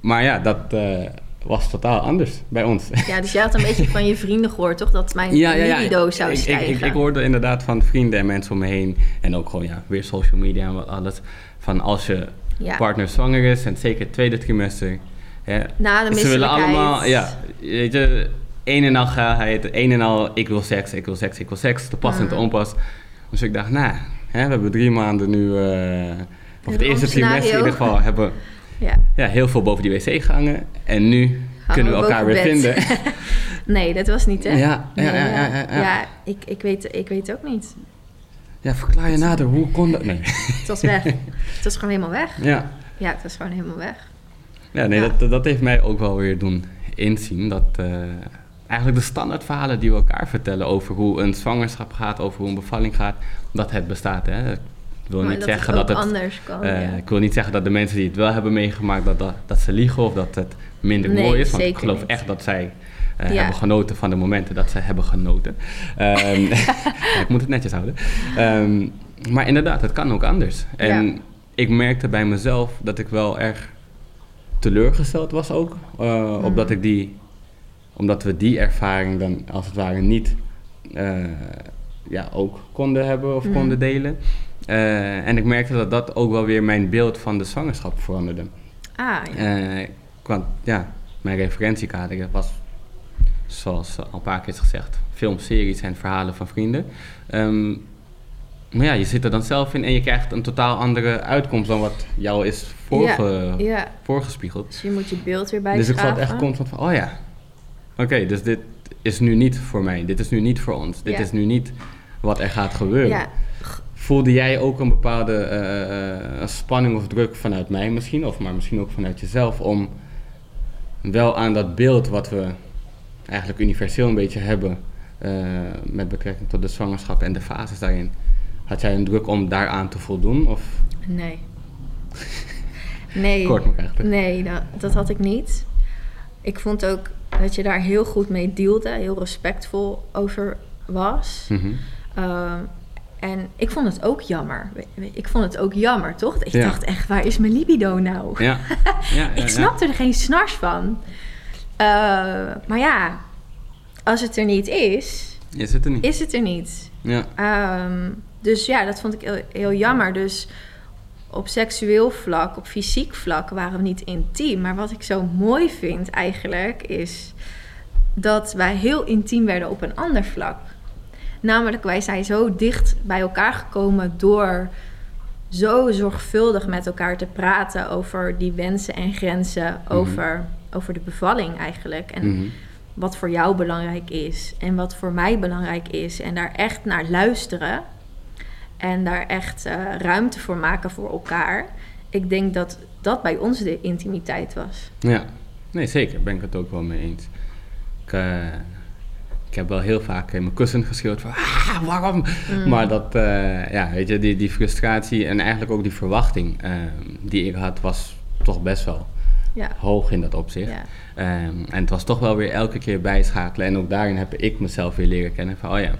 maar ja, dat eh, was totaal anders bij ons. Ja, dus jij had een beetje van je vrienden gehoord, toch? Dat mijn libido zou ik, ik, stijgen. ik, ik hoorde inderdaad van vrienden en mensen om me heen en ook gewoon ja, weer social media en wat alles. Van als je ja. partner zwanger is en zeker het tweede trimester. Na de ze willen allemaal, ja, weet je, een en al geilheid, een en al ik wil seks, ik wil seks, ik wil seks, te pas en te Mhm. onpas. Dus ik dacht, nou, hè, we hebben drie maanden nu, eh of het Een eerste trimester in ieder geval, hebben Ja. ja, heel veel boven die wc gehangen. En nu kunnen we we elkaar weer vinden. Nee, dat was niet, hè? Ja, ja, Nee, ja, ja, ja, ja. Ja, ik, ik, weet, ik weet het ook niet. Ja, verklaar je nader, hoe kon dat? Nee. Het was weg. het was gewoon helemaal weg. Ja, Ja, het was gewoon helemaal weg. Ja nee, Ja. Dat, dat heeft mij ook wel weer doen inzien dat eh, eigenlijk de standaardverhalen die we elkaar vertellen over hoe een zwangerschap gaat, over hoe een bevalling gaat, dat het bestaat. Hè? Ik wil Maar niet dat zeggen het dat het. anders kan. eh, ja. Ik wil niet zeggen dat de mensen die het wel hebben meegemaakt, dat, dat, dat ze liegen of dat het minder Nee, mooi is. Want ik geloof niet. echt dat zij eh, Ja. hebben genoten van de momenten dat ze hebben genoten. Ehm, ik moet het netjes houden. Ehm, maar inderdaad, het kan ook anders. En Ja. ik merkte bij mezelf dat ik wel erg teleurgesteld was ook. eh, Mm. Omdat ik die, omdat we die ervaring dan als het ware niet eh, ja, ook konden hebben of Mm. konden delen. Eh, en ik merkte dat dat ook wel weer mijn beeld van de zwangerschap veranderde. Ah, ja. Want ja, mijn referentiekader was, zoals al een paar keer is gezegd, films, series en verhalen van vrienden. Ehm, maar ja, je zit er dan zelf in en je krijgt een totaal andere uitkomst dan wat jou is voorge, ja, voorgespiegeld. dus je moet je beeld weer bij Dus ik zat echt constant van, oh ja, oké, dus dit is nu niet voor mij, dit is nu niet voor ons, dit Ja. is nu niet wat er gaat gebeuren. Voelde jij ook een bepaalde eh, eh, spanning of druk vanuit mij misschien, of maar misschien ook vanuit jezelf, om wel aan dat beeld wat we eigenlijk universeel een beetje hebben eh, met betrekking tot de zwangerschap en de fases daarin, had jij een druk om daaraan te voldoen? Of nee. Nee. kort maar krachtig? Nee, dat, dat had ik niet. Ik vond ook dat je daar heel goed mee deelde, heel respectvol over was. Mhm. Ehm, en ik vond het ook jammer. Ik vond het ook jammer, toch? Ik Ja. dacht echt, waar is mijn libido nou? Ja. ja, ja, ik snapte er geen snars van. Eh, maar ja, als het er niet is, Is het er niet? is het er niet. Ja. Ehm, dus ja, dat vond ik heel, heel jammer. Dus op seksueel vlak, op fysiek vlak waren we niet intiem. Maar wat ik zo mooi vind eigenlijk is dat wij heel intiem werden op een ander vlak. Namelijk, wij zijn zo dicht bij elkaar gekomen door zo zorgvuldig met elkaar te praten over die wensen en grenzen, over, over de bevalling eigenlijk. En Mhm. wat voor jou belangrijk is en wat voor mij belangrijk is. En daar echt naar luisteren en daar echt eh, ruimte voor maken voor elkaar. Ik denk dat dat bij ons de intimiteit was. Ja, nee zeker, ben ik het ook wel mee eens. Ik, eh, ik heb wel heel vaak in mijn kussen geschreeuwd van, ah, waarom? Maar dat, eh, ja, weet je, die, die frustratie en eigenlijk ook die verwachting die ik had, was toch best wel Ja. hoog in dat opzicht. Ja. Ehm, en het was toch wel weer elke keer bijschakelen. En ook daarin heb ik mezelf weer leren kennen van, oh ja,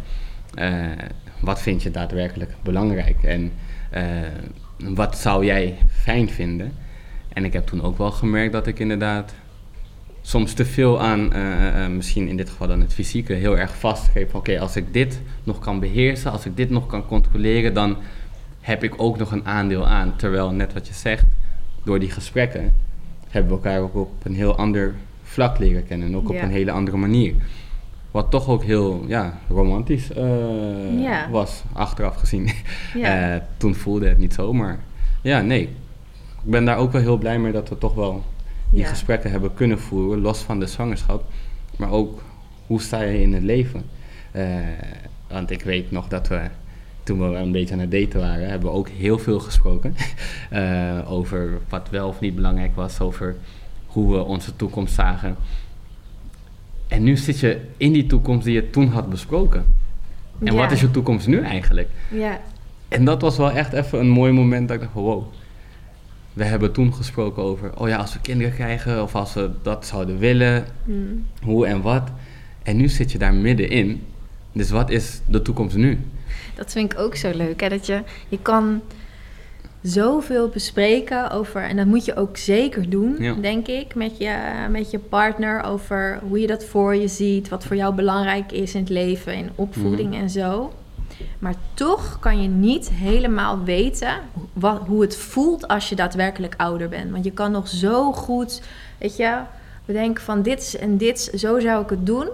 wat vind je daadwerkelijk belangrijk? En eh, wat zou jij fijn vinden? En ik heb toen ook wel gemerkt dat ik inderdaad soms te veel aan, eh, eh, misschien in dit geval dan het fysieke, heel erg vastgreep. Oké, als ik dit nog kan beheersen, als ik dit nog kan controleren, dan heb ik ook nog een aandeel aan. Terwijl, net wat je zegt, door die gesprekken hebben we elkaar ook op een heel ander vlak leren kennen. En ook op een hele andere manier. Wat toch ook heel ja, romantisch eh, Ja. was, achteraf gezien. Ja. Eh, toen voelde het niet zo, maar ja, nee. Ik ben daar ook wel heel blij mee dat we toch wel die Ja. gesprekken hebben kunnen voeren, los van de zwangerschap. Maar ook, hoe sta je in het leven? Eh, want ik weet nog dat we, toen we een beetje aan het daten waren, hebben we ook heel veel gesproken. over wat wel of niet belangrijk was, over hoe we onze toekomst zagen. En nu zit je in die toekomst die je toen had besproken. En Ja. wat is je toekomst nu eigenlijk? Ja. En dat was wel echt even een mooi moment dat ik dacht van wow. We hebben toen gesproken over, oh ja, als we kinderen krijgen of als we dat zouden willen, Mm. hoe en wat. En nu zit je daar middenin. Dus wat is de toekomst nu? Dat vind ik ook zo leuk. Hè? Dat je, je kan zoveel bespreken over, en dat moet je ook zeker doen, Ja. denk ik, met je, met je partner. Over hoe je dat voor je ziet, wat voor jou belangrijk is in het leven, in opvoeding Mhm. en zo. Maar toch kan je niet helemaal weten wat, hoe het voelt als je daadwerkelijk ouder bent. Want je kan nog zo goed, weet je, bedenken van dit en dit, zo zou ik het doen.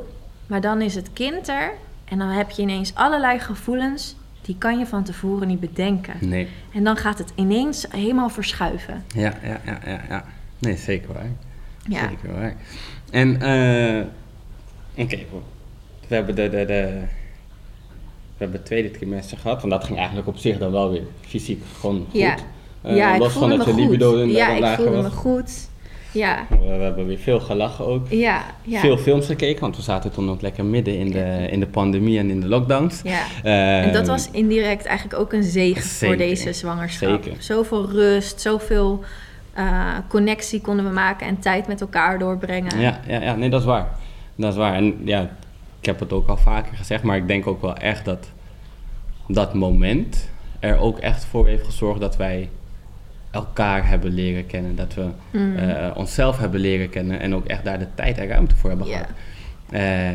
Maar dan is het kind er en dan heb je ineens allerlei gevoelens, die kan je van tevoren niet bedenken. Nee. En dan gaat het ineens helemaal verschuiven. Ja, ja, ja, ja, ja. Nee, zeker waar. Ja. Zeker waar. En, eh oké, we hebben de, de, de, we hebben het tweede trimester gehad. Want dat ging eigenlijk op zich dan wel weer fysiek gewoon goed. Ja. Eh, ja, ik voelde me goed. ja, ik voelde me goed. Ja, We, we hebben weer veel gelachen ook. ja, ja. Veel films gekeken, want we zaten toen ook lekker midden in de, in de pandemie en in de lockdowns. Ja. Eh, En dat was indirect eigenlijk ook een zegen voor deze zwangerschap. Zeker. Zoveel rust, zoveel eh, connectie konden we maken en tijd met elkaar doorbrengen. Ja, ja, ja, nee, dat is waar. Dat is waar. En ja, ik heb het ook al vaker gezegd, maar ik denk ook wel echt dat dat moment er ook echt voor heeft gezorgd dat wij elkaar hebben leren kennen. Dat we Mm. eh, onszelf hebben leren kennen en ook echt daar de tijd en ruimte voor hebben gehad. Eh,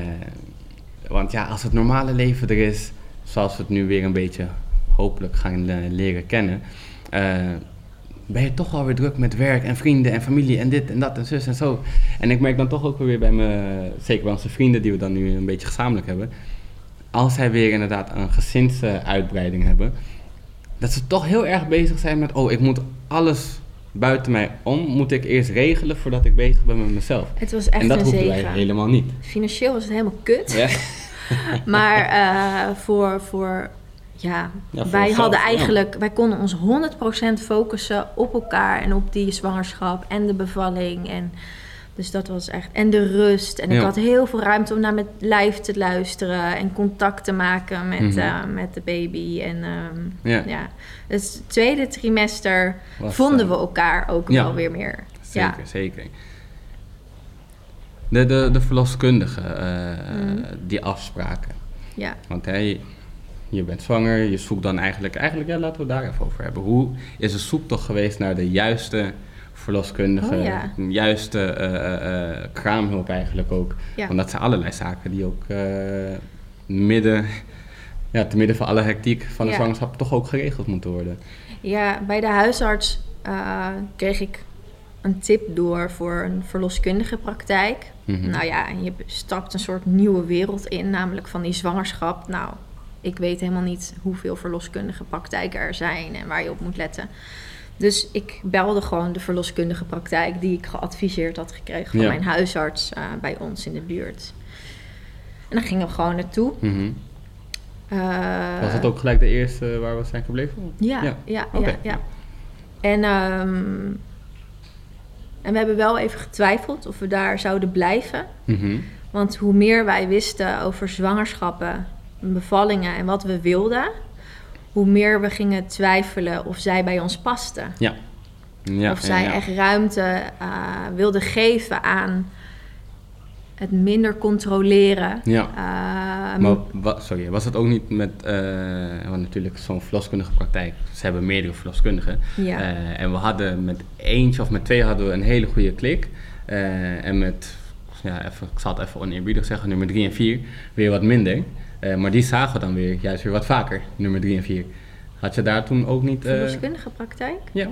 want ja, als het normale leven er is, zoals we het nu weer een beetje hopelijk gaan eh, leren kennen, ben je toch wel weer druk met werk en vrienden en familie en dit en dat en zus en zo. En ik merk dan toch ook weer bij me, zeker bij onze vrienden die we dan nu een beetje gezamenlijk hebben, als zij weer inderdaad een gezinsuitbreiding hebben, dat ze toch heel erg bezig zijn met, oh, ik moet alles buiten mij om, moet ik eerst regelen voordat ik bezig ben met mezelf. Het was echt en dat een wij helemaal niet. Financieel was het helemaal kut. Ja. Maar eh, voor, voor, ja, Ja, wij hadden ja. eigenlijk, wij konden ons 100% focussen op elkaar en op die zwangerschap en de bevalling. En, dus dat was echt, en de rust. En ik Ja. had heel veel ruimte om naar mijn lijf te luisteren en contact te maken met, Mhm. eh, met de baby. En ehm, Ja. ja, dus het tweede trimester Was, vonden eh, we elkaar ook ja. wel weer meer. Zeker, zeker. De, de, de verloskundige, eh, Mhm. die afspraken. Ja. Want hè, je bent zwanger, je zoekt dan eigenlijk, eigenlijk ja, laten we het daar even over hebben. Hoe is de zoektocht geweest naar de juiste verloskundige, Oh, ja. juiste eh, eh, eh, kraamhulp eigenlijk ook. Ja. Want dat zijn allerlei zaken die ook midden, ja, te midden van alle hectiek van de Ja. zwangerschap toch ook geregeld moeten worden. Ja, bij de huisarts kreeg ik een tip door voor een verloskundige praktijk. Mhm. Nou ja, en je stapt een soort nieuwe wereld in, namelijk van die zwangerschap. Nou, ik weet helemaal niet hoeveel verloskundige praktijken er zijn en waar je op moet letten. Dus ik belde gewoon de verloskundige praktijk die ik geadviseerd had gekregen van Ja. mijn huisarts eh, bij ons in de buurt. En dan gingen we gewoon naartoe. Eh, Was dat ook gelijk de eerste waar we zijn gebleven? Ja, Ja. ja, ja, Oké. ja. En, ehm, en we hebben wel even getwijfeld of we daar zouden blijven. Mhm. Want hoe meer wij wisten over zwangerschappen, bevallingen en wat we wilden, hoe meer we gingen twijfelen of zij bij ons pasten. Ja. ja. of zij ja. echt ruimte eh, wilden geven aan het minder controleren. Ja. Eh, Maar wa- sorry, was het ook niet met, eh, want natuurlijk zo'n verloskundige praktijk, ze hebben meerdere verloskundigen. Ja. En we hadden met eentje of met twee hadden we een hele goede klik. En met, ja, even, ik zal het even oneerbiedig zeggen, nummer drie en vier weer wat minder. Eh, maar die zagen we dan weer juist weer wat vaker, nummer drie en vier. Had je daar toen ook niet... eh, verloskundige praktijk? ja.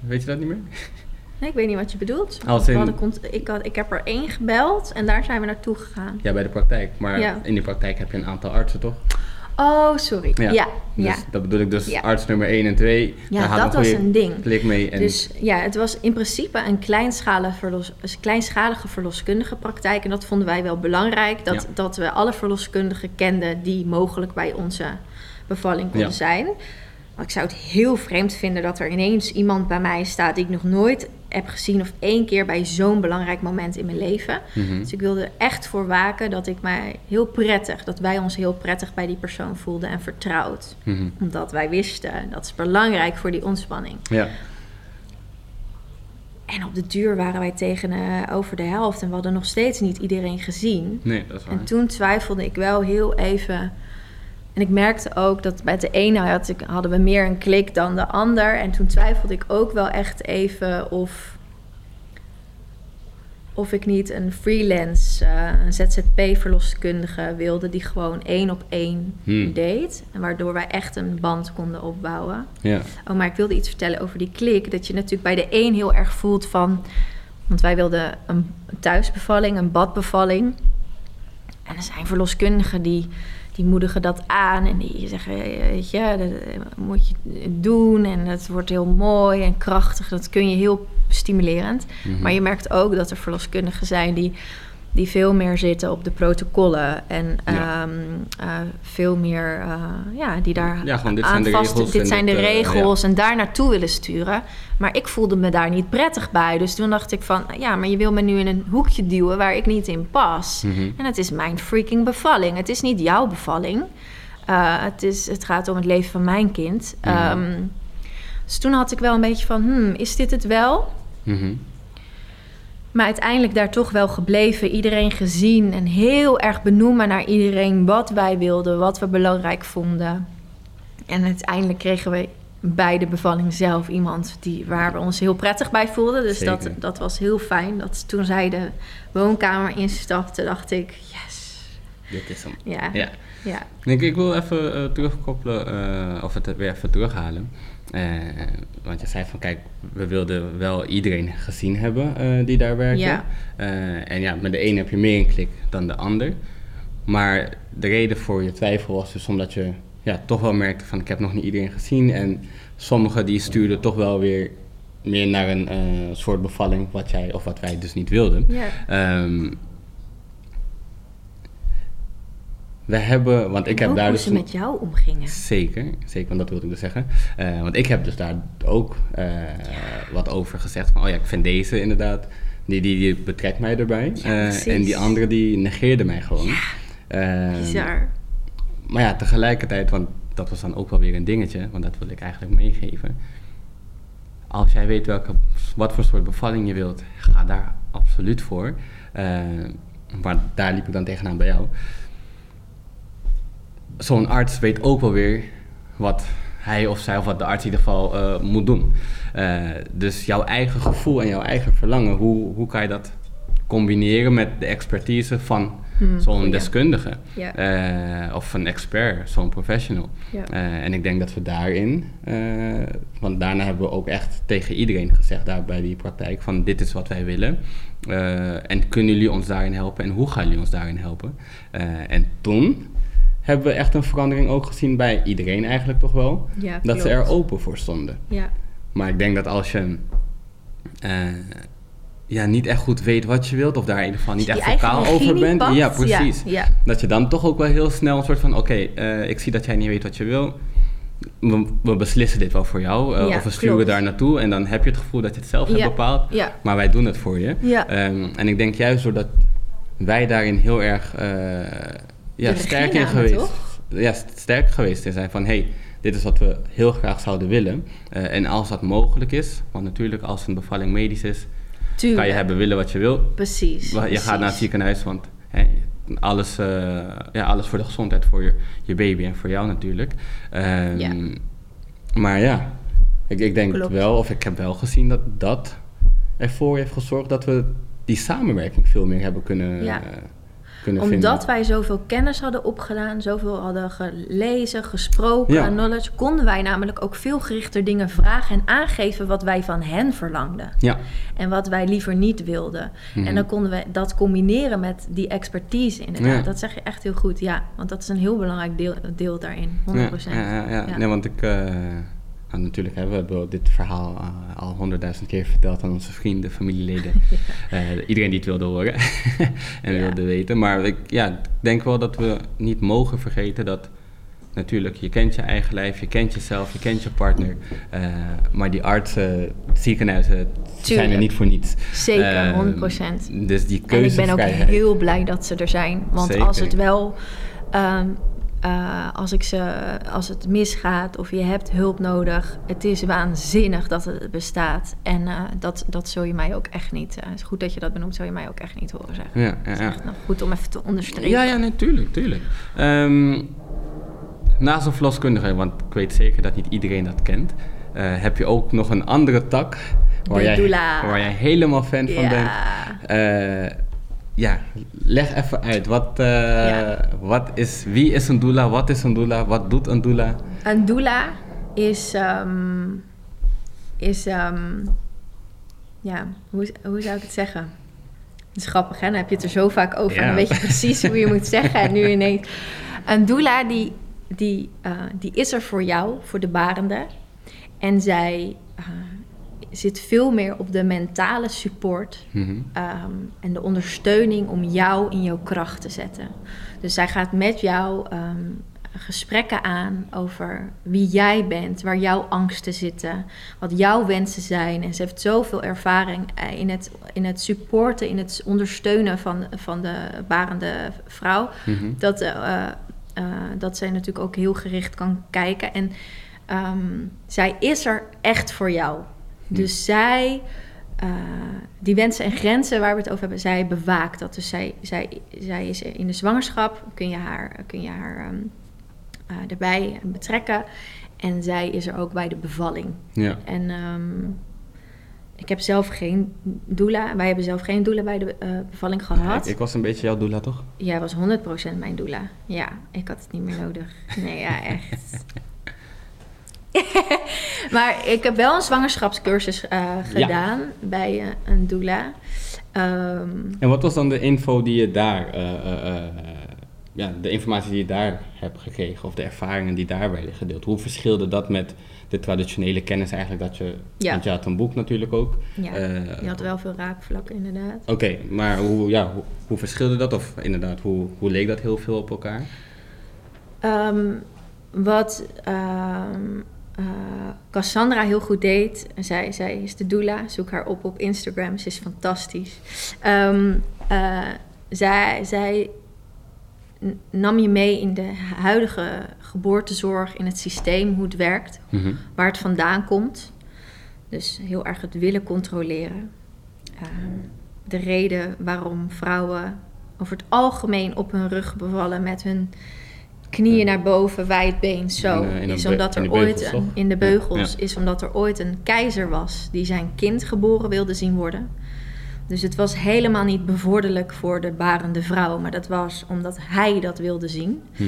Weet je dat niet meer? Nee, ik weet niet wat je bedoelt. Als in- ik, had, ik heb er één gebeld en daar zijn we naartoe gegaan. Ja, bij de praktijk. Maar Ja. in die praktijk heb je een aantal artsen, toch? Oh, sorry. Ja, ja. Dus dat bedoel ik dus Ja. arts nummer 1 en 2. Ja, dat was een ding. Klik mee. En, Dus ja, het was in principe een kleinschalige, verlos, een kleinschalige verloskundige praktijk. En dat vonden wij wel belangrijk. Dat, Ja. dat we alle verloskundigen kenden die mogelijk bij onze bevalling konden zijn. Ik zou het heel vreemd vinden dat er ineens iemand bij mij staat die ik nog nooit heb gezien of één keer bij zo'n belangrijk moment in mijn leven. Mhm. Dus ik wilde echt voor waken dat ik mij heel prettig, dat wij ons heel prettig bij die persoon voelden en vertrouwd. Mhm. Omdat wij wisten, dat is belangrijk voor die ontspanning. Ja. En op de duur waren wij tegen eh, over de helft en we hadden nog steeds niet iedereen gezien. Nee, dat is waar. En toen twijfelde ik wel heel even. En ik merkte ook dat bij de ene had ik, hadden we meer een klik dan de ander. En toen twijfelde ik ook wel echt even of, of ik niet een freelance, eh, een ZZP-verloskundige wilde die gewoon één op één Hmm. deed. En waardoor wij echt een band konden opbouwen. Ja. Oh, maar ik wilde iets vertellen over die klik. Dat je natuurlijk bij de een heel erg voelt van... Want wij wilden een thuisbevalling, een badbevalling. En er zijn verloskundigen die, die moedigen dat aan. En die zeggen, weet je, dat moet je doen. En het wordt heel mooi en krachtig. Dat kun je heel stimulerend. Mhm. Maar je merkt ook dat er verloskundigen zijn die, die veel meer zitten op de protocollen. En Ja. ehm, eh, veel meer, eh, ja, die daar Ja, gewoon dit aan zijn de vast... regels Dit zijn de eh, regels en daar naartoe willen sturen. Maar ik voelde me daar niet prettig bij. Dus toen dacht ik van, ja, maar je wil me nu in een hoekje duwen waar ik niet in pas. Mhm. En het is mijn freaking bevalling. Het is niet jouw bevalling. Het, is, het gaat om het leven van mijn kind. Mhm. Ehm, dus toen had ik wel een beetje van, hmm, is dit het wel? Mhm. Maar uiteindelijk daar toch wel gebleven. Iedereen gezien en heel erg benoemen naar iedereen wat wij wilden, wat we belangrijk vonden. En uiteindelijk kregen we bij de bevalling zelf iemand die, waar we ons heel prettig bij voelden. Dus dat, Zeker. dat was heel fijn. Dat toen zij de woonkamer instapte, dacht ik, yes. Dit is hem. Ja, Ja. ja. Ik, ik wil even eh, terugkoppelen, eh, of het weer even terughalen. Eh, want je zei van, kijk, we wilden wel iedereen gezien hebben eh, die daar werkte. Ja. Eh, en ja, met de een heb je meer een klik dan de ander. Maar de reden voor je twijfel was dus omdat je ja, toch wel merkte van, ik heb nog niet iedereen gezien. En sommigen die stuurden toch wel weer meer naar een soort bevalling wat jij of wat wij dus niet wilden. ja. Ehm, we hebben, want ik heb daar hoe dus... ze met jou omgingen. Zeker, zeker, want dat wilde ik dus zeggen. Eh, want ik heb dus daar ook eh, wat over gezegd van, oh ja, ik vind deze inderdaad, die, die, die betrekt mij erbij. Ja, Eh, en die andere die negeerde mij gewoon. Ehm, Bizar. maar ja, tegelijkertijd, want dat was dan ook wel weer een dingetje, want dat wil ik eigenlijk meegeven. Als jij weet welke, wat voor soort bevalling je wilt, ga daar absoluut voor. Maar daar liep ik dan tegenaan bij jou. Zo'n arts weet ook wel weer wat hij of zij of wat de arts in ieder geval eh, moet doen. Eh, dus jouw eigen gevoel en jouw eigen verlangen, hoe, hoe kan je dat combineren met de expertise van Hmm, zo'n deskundige Ja. eh, of een expert, zo'n professional. Ja. En ik denk dat we daarin, want daarna hebben we ook echt tegen iedereen gezegd daar bij die praktijk van dit is wat wij willen. En kunnen jullie ons daarin helpen en hoe gaan jullie ons daarin helpen? En toen hebben we echt een verandering ook gezien bij iedereen eigenlijk toch wel. Ja, dat ze er open voor stonden. Ja, Maar ik denk dat als je eh, ja, niet echt goed weet wat je wilt, of daar in ieder geval niet echt vocaal over bent, ja, precies. Ja, ja. Dat je dan toch ook wel heel snel een soort van: oké, eh, ik zie dat jij niet weet wat je wil. We, we beslissen dit wel voor jou, eh, Ja, of we sturen klopt. daar naartoe. En dan heb je het gevoel dat je het zelf hebt bepaald, maar wij doen het voor je. Ehm, en ik denk juist doordat wij daarin heel erg ja, sterk in geweest toch? ja, sterk geweest in zijn van hey, dit is wat we heel graag zouden willen. Eh, en als dat mogelijk is, want natuurlijk als een bevalling medisch is, Tuurlijk. kan je hebben willen wat je wil. Precies. Je precies. gaat naar het ziekenhuis, want alles, eh, ja, alles voor de gezondheid voor je, je baby en voor jou natuurlijk. Ehm, Ja. Maar ja, ik, ik denk Klopt. wel, of ik heb wel gezien dat dat ervoor heeft gezorgd dat we die samenwerking veel meer hebben kunnen, Ja. eh, kunnen vinden. Omdat wij zoveel kennis hadden opgedaan, zoveel hadden gelezen, gesproken, Ja. knowledge, konden wij namelijk ook veel gerichter dingen vragen en aangeven wat wij van hen verlangden. Ja, En wat wij liever niet wilden. Mhm. En dan konden we dat combineren met die expertise inderdaad. Ja. Dat zeg je echt heel goed, ja. Want dat is een heel belangrijk deel, deel daarin, 100%. Ja, ja, ja, ja. Ja. Nee, want ik... eh, nou, natuurlijk hebben we hebben dit verhaal eh, al honderdduizend keer verteld aan onze vrienden, familieleden. Eh, iedereen die het wilde horen en Ja. wilde weten. Maar ik ja, denk wel dat we niet mogen vergeten dat... Natuurlijk, je kent je eigen lijf, je kent jezelf, je kent je partner. eh, maar die artsen, ziekenhuizen, zijn er niet voor niets. Zeker, Eh, 100%. Dus die En ik ben ook heel blij dat ze er zijn. Want Zeker. als het wel, ehm, eh, als, ik ze, als het misgaat of je hebt hulp nodig, het is waanzinnig dat het bestaat. En eh, dat, dat zul je mij ook echt niet, eh, het is goed dat je dat benoemt, zul je mij ook echt niet horen zeggen. Ja, Het ja, is ja. echt nog goed om even te onderstrepen. Ja, ja, natuurlijk, tuurlijk. Ehm, naast een verloskundige, want ik weet zeker dat niet iedereen dat kent, eh, heb je ook nog een andere tak waar, De jij, doula. waar jij helemaal fan van Ja. bent. Ja, leg even uit. Wat, eh, Ja. wat is, wie is een doula? Wat is een doula? Wat doet een doula? Een doula is, ehm, is ehm, ja, hoe, hoe zou ik het zeggen? Het is grappig, hè? Dan heb je het er zo vaak over en Ja. dan weet je precies hoe je moet zeggen. En nu ineens... Een doula, die, die, eh, die is er voor jou, voor de barende. En zij eh, zit veel meer op de mentale support Mhm. ehm, en de ondersteuning om jou in jouw kracht te zetten. Dus zij gaat met jou ehm, gesprekken aan over wie jij bent, waar jouw angsten zitten, wat jouw wensen zijn. En ze heeft zoveel ervaring eh, in het, in het supporten, in het ondersteunen van, van de barende vrouw, Mhm. dat, eh, eh, dat zij natuurlijk ook heel gericht kan kijken. En ehm, zij is er echt voor jou. Dus zij, eh, die wensen en grenzen waar we het over hebben, zij bewaakt dat. Dus zij, zij, zij is in de zwangerschap, kun je haar, kun je haar ehm, eh, erbij betrekken. En zij is er ook bij de bevalling. Ja. En ehm, ik heb zelf geen doula. Wij hebben zelf geen doula bij de eh, bevalling gehad. Ik, ik was een beetje jouw doula, toch? Jij was 100% mijn doula. Ja, ik had het niet meer nodig. Nee, ja, echt. maar ik heb wel een zwangerschapscursus eh, gedaan bij eh, een doula. Ehm, En wat was dan de info die je daar, eh, ja, de informatie die je daar hebt gekregen, of de ervaringen die daar werden gedeeld? Hoe verschilde dat met de traditionele kennis eigenlijk dat je, Ja. want je had een boek natuurlijk ook. ja, je had wel veel raakvlakken inderdaad. Oké, maar hoe, ja, hoe, hoe verschilde dat? Of inderdaad, hoe, hoe leek dat heel veel op elkaar? Ehm, wat ehm, eh, Cassandra heel goed deed, zij, zij is de doula, zoek haar op op Instagram, ze is fantastisch. Ehm, eh, zij, zij nam je mee in de huidige geboortezorg, in het systeem, hoe het werkt, Mhm. waar het vandaan komt. Dus heel erg het willen controleren. Ehm, de reden waarom vrouwen over het algemeen op hun rug bevallen met hun knieën naar boven, wijd been, zo. In is omdat er ooit beugels, een, toch? in de beugels Ja. is omdat er ooit een keizer was die zijn kind geboren wilde zien worden. Dus het was helemaal niet bevorderlijk voor de barende vrouw, maar dat was omdat hij dat wilde zien. Hm.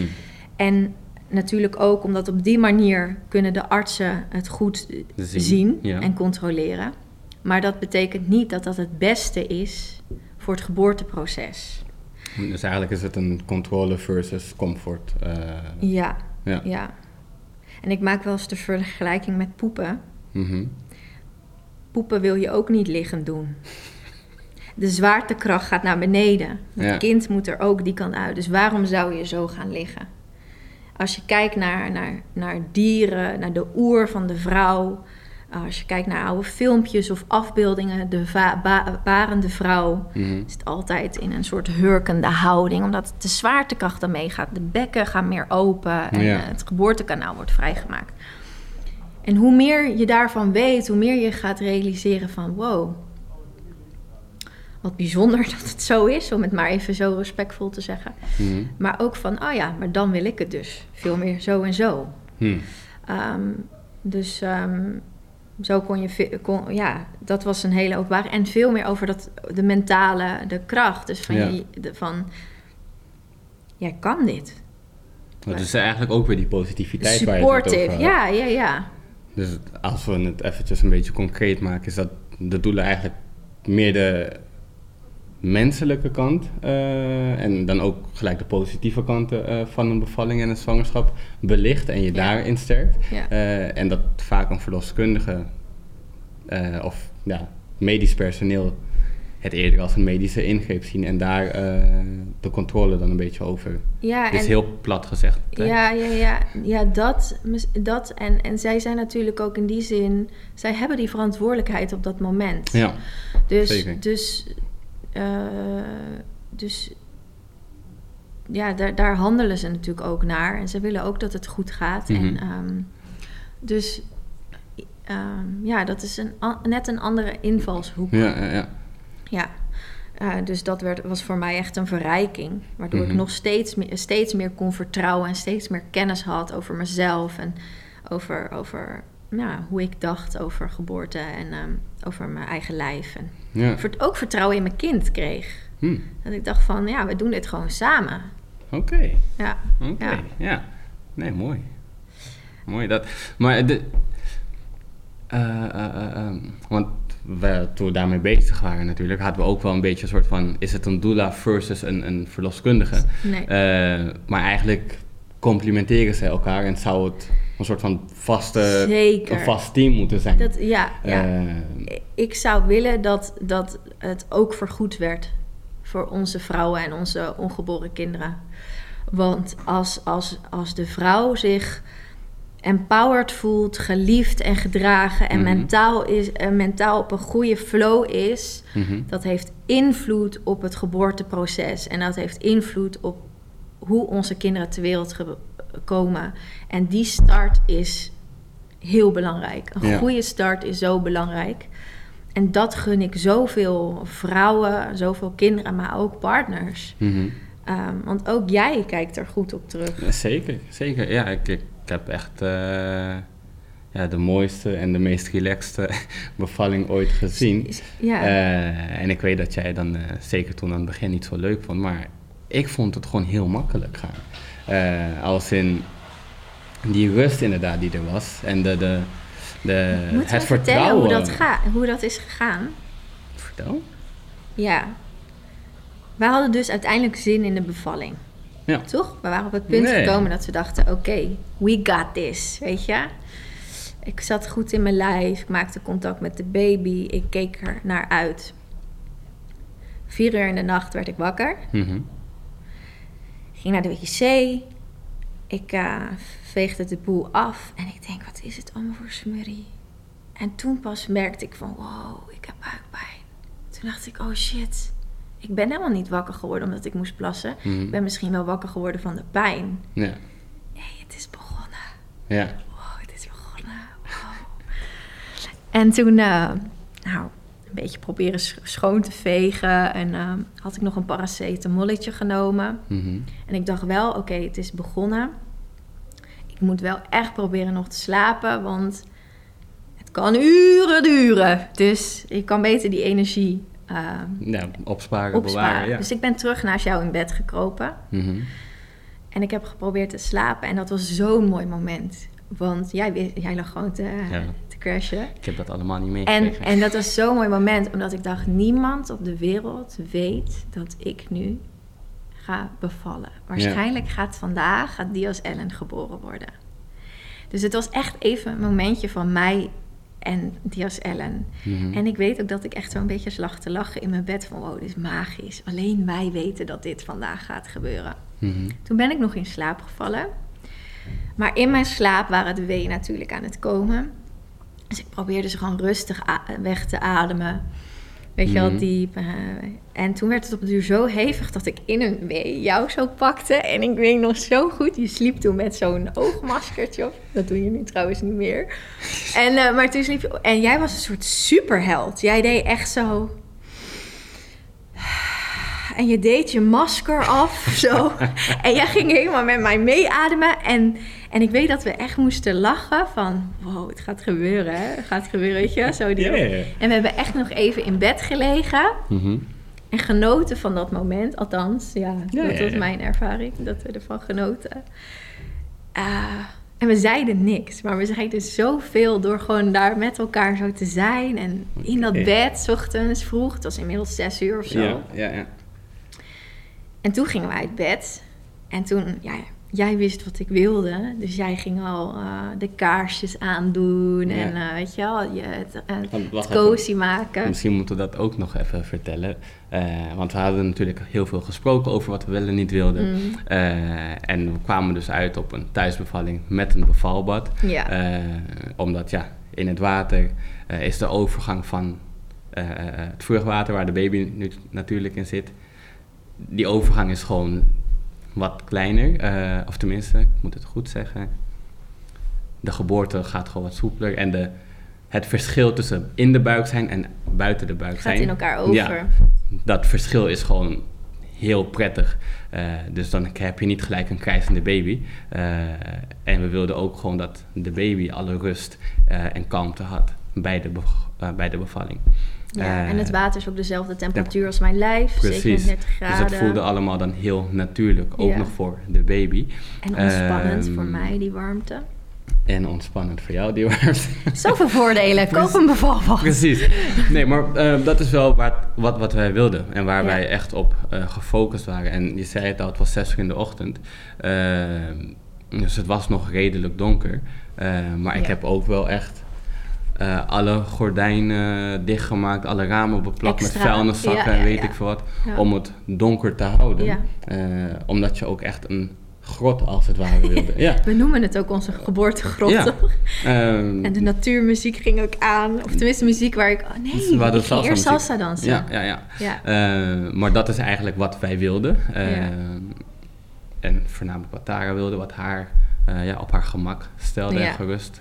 En natuurlijk ook omdat op die manier kunnen de artsen het goed Zien, zien, ja. en controleren. Maar dat betekent niet dat dat het beste is voor het geboorteproces. Dus eigenlijk is het een controle versus comfort. eh, Ja, ja. ja. En ik maak wel eens de vergelijking met poepen. Mhm. Poepen wil je ook niet liggend doen. De zwaartekracht gaat naar beneden. Het Ja. kind moet er ook die kant uit. Dus waarom zou je zo gaan liggen? Als je kijkt naar, naar, naar dieren, naar de oer van de vrouw. Als je kijkt naar oude filmpjes of afbeeldingen, de ba- barende vrouw Mhm. het altijd in een soort hurkende houding, omdat de zwaartekracht dan meegaat. De bekken gaan meer open en Ja. eh, het geboortekanaal wordt vrijgemaakt. En hoe meer je daarvan weet, hoe meer je gaat realiseren van wow, wat bijzonder dat het zo is, om het maar even zo respectvol te zeggen. Mhm. Maar ook van, oh ja, maar dan wil ik het dus veel meer zo en zo. Hm. Ehm, dus ehm, zo kon je, kon, ja, dat was een hele openbare. En veel meer over dat, de mentale, de kracht. Dus van, Ja. je, de, van jij kan dit. Dat is eigenlijk ook weer die positiviteit waar je het over had. ja, ja, ja. Dus als we het eventjes een beetje concreet maken, is dat de doelen eigenlijk meer de menselijke kant eh, en dan ook gelijk de positieve kanten eh, van een bevalling en een zwangerschap belicht en je Ja. daarin sterkt. Ja. Eh, en dat vaak een verloskundige of ja, medisch personeel het eerder als een medische ingreep zien en daar de controle dan een beetje over. ja is heel plat gezegd. hè? Ja, ja, ja, ja dat, dat en, en zij zijn natuurlijk ook in die zin, zij hebben die verantwoordelijkheid op dat moment. Ja, dus, zeker. Dus, dus ja, daar, daar handelen ze natuurlijk ook naar. En ze willen ook dat het goed gaat. Mhm. En, ehm, dus ehm, ja, dat is een, net een andere invalshoek. ja, ja, ja. Ja, Eh, dus dat werd, was voor mij echt een verrijking. Waardoor Mhm. ik nog steeds meer, steeds meer kon vertrouwen en steeds meer kennis had over mezelf en over, over nou, hoe ik dacht over geboorte en ehm, over mijn eigen lijf. En ja. ook vertrouwen in mijn kind kreeg. Hm. Dat ik dacht van, ja, we doen dit gewoon samen. Oké. Ja, Oké, Ja. ja. Nee, mooi. Mooi dat. Maar de. eh, eh, eh, ehm, want we, toen we daarmee bezig waren natuurlijk, hadden we ook wel een beetje een soort van, is het een doula versus een, een verloskundige? nee. Maar eigenlijk complementeren ze elkaar en zou het een soort van vaste, Zeker. een vast team moeten zijn. dat, ja, ja. Eh, ik zou willen dat, dat het ook vergoed werd voor onze vrouwen en onze ongeboren kinderen. Want als, als, als de vrouw zich empowered voelt, geliefd en gedragen en Mhm. mentaal, is, en mentaal op een goede flow is, mhm. dat heeft invloed op het geboorteproces en dat heeft invloed op hoe onze kinderen ter wereld ge- komen. En die start is heel belangrijk. Een Ja. goede start is zo belangrijk. En dat gun ik zoveel vrouwen, zoveel kinderen, maar ook partners. Mhm. Ehm, want ook jij kijkt er goed op terug. Ja, Zeker, zeker. Ja, ik, ik, heb echt eh, ja, de mooiste en de meest relaxte bevalling ooit gezien. Ja, Eh, en ik weet dat jij dan eh, zeker toen aan het begin niet zo leuk vond, maar ik vond het gewoon heel makkelijk gaan. Eh, als in die rust inderdaad die er was en de, de, de, het vertrouwen. hoe dat, ga, hoe dat is gegaan? Vertel? Ja. Wij hadden dus uiteindelijk zin in de bevalling. Ja. Toch? We waren op het punt Nee. gekomen dat we dachten: oké, we got this. Weet je? Ik zat goed in mijn lijf. Ik maakte contact met de baby. Ik keek er naar uit. Vier uur in de nacht werd ik wakker. Mhm. Ging naar de wc. Ik eh, veegde de boel af. En ik denk: wat is het allemaal voor smurrie? En toen pas merkte ik van: wow, ik heb buikpijn. Toen dacht ik: oh shit. Ik ben helemaal niet wakker geworden omdat ik moest plassen. Mhm. Ik ben misschien wel wakker geworden van de pijn. Ja. Hé, het is begonnen. Ja. Wow, het is begonnen. Wow. En toen, eh, nou, een beetje proberen sch- schoon te vegen. En ehm, had ik nog een paracetamolletje genomen. Mhm. En ik dacht wel, oké, het is begonnen. Ik moet wel echt proberen nog te slapen, want het kan uren duren. Dus ik kan beter die energie ehm, Ja, opsparen, opsparen. bewaren. Ja. Dus ik ben terug naast jou in bed gekropen. Mhm. En ik heb geprobeerd te slapen. En dat was zo'n mooi moment. Want jij, jij lag gewoon te, Ja. Te crashen. Ik heb dat allemaal niet En, meegekregen. en dat was zo'n mooi moment, omdat ik dacht: niemand op de wereld weet dat ik nu ga bevallen. Waarschijnlijk gaat vandaag gaat Dios Ellen geboren worden. Dus het was echt even een momentje van mij en Dios Ellen. Mhm. En ik weet ook dat ik echt zo'n beetje lag te lachen in mijn bed van: wow, dit is magisch. Alleen wij weten dat dit vandaag gaat gebeuren. Mhm. Toen ben ik nog in slaap gevallen. Maar in mijn slaap waren de weeën natuurlijk aan het komen. Dus ik probeerde ze gewoon rustig weg te ademen. Weet je wel, Mhm. diep. eh, en toen werd het op de duur zo hevig dat ik in een wee jou zo pakte. En ik weet nog zo goed, je sliep toen met zo'n oogmaskertje op. Dat doe je nu trouwens niet meer. En, eh, maar toen sliep je... En jij was een soort superheld. Jij deed echt zo... En je deed je masker af, zo. En jij ging helemaal met mij meeademen. En, en ik weet dat we echt moesten lachen van... Wow, het gaat gebeuren, hè? Het gaat gebeuren, weet je? Zo die Ja, ja, ja. En we hebben echt nog even in bed gelegen. Mhm. En genoten van dat moment. Althans, ja, dat was mijn ervaring. Dat we ervan genoten. Ah, en we zeiden niks. Maar we zeiden zoveel door gewoon daar met elkaar zo te zijn. En in dat bed, 's ochtends vroeg. Het was inmiddels zes uur of zo. Ja, ja, ja. En toen gingen we uit bed. En toen, ja, jij wist wat ik wilde. Dus jij ging al eh, de kaarsjes aandoen. Ja. En eh, weet je wel, je, het, eh, het even. cozy maken. Misschien moeten we dat ook nog even vertellen. Eh, want we hadden natuurlijk heel veel gesproken over wat we wel en niet wilden. Mm. En we kwamen dus uit op een thuisbevalling met een bevalbad. Ja. Omdat ja, in het water is de overgang van het vruchtwater, waar de baby nu natuurlijk in zit, die overgang is gewoon wat kleiner. eh, of tenminste, ik moet het goed zeggen. De geboorte gaat gewoon wat soepeler. En de, het verschil tussen in de buik zijn en buiten de buik Gaat zijn. in elkaar over. Ja, dat verschil is gewoon heel prettig. Eh, dus dan heb je niet gelijk een krijzende baby. Eh, en we wilden ook gewoon dat de baby alle rust en kalmte had bij de, bij de bevalling. Ja, Eh, en het water is ook dezelfde temperatuur als mijn lijf, Precies. 37 Dus graden. het voelde allemaal dan heel natuurlijk, ook nog voor de baby. En ontspannend Ehm, voor mij, die warmte. En ontspannend voor jou, die warmte. Zoveel voordelen. Koop een bevalbad. Precies. Nee, maar eh, dat is wel waar, wat, wat wij wilden en waar Ja. wij echt op eh, gefocust waren. En je zei het al, het was zes uur in de ochtend. Eh, dus het was nog redelijk donker. Maar ik heb ook wel echt eh, alle gordijnen dichtgemaakt, alle ramen beplakt met Extra. vuilniszakken Ja, en weet ik veel wat. Om het donker te houden. Eh, omdat je ook echt een grot als het ware wilde. Ja. We noemen het ook onze geboortegrot, Ja. toch? Ehm, En de natuurmuziek ging ook aan. Of tenminste muziek waar ik... Oh nee, ik ging eerst salsa dansen. ja, ja, ja. Ja. Eh, maar dat is eigenlijk wat wij wilden. Eh, Ja. En voornamelijk wat Tara wilde, wat haar eh, ja, op haar gemak stelde en, gerust,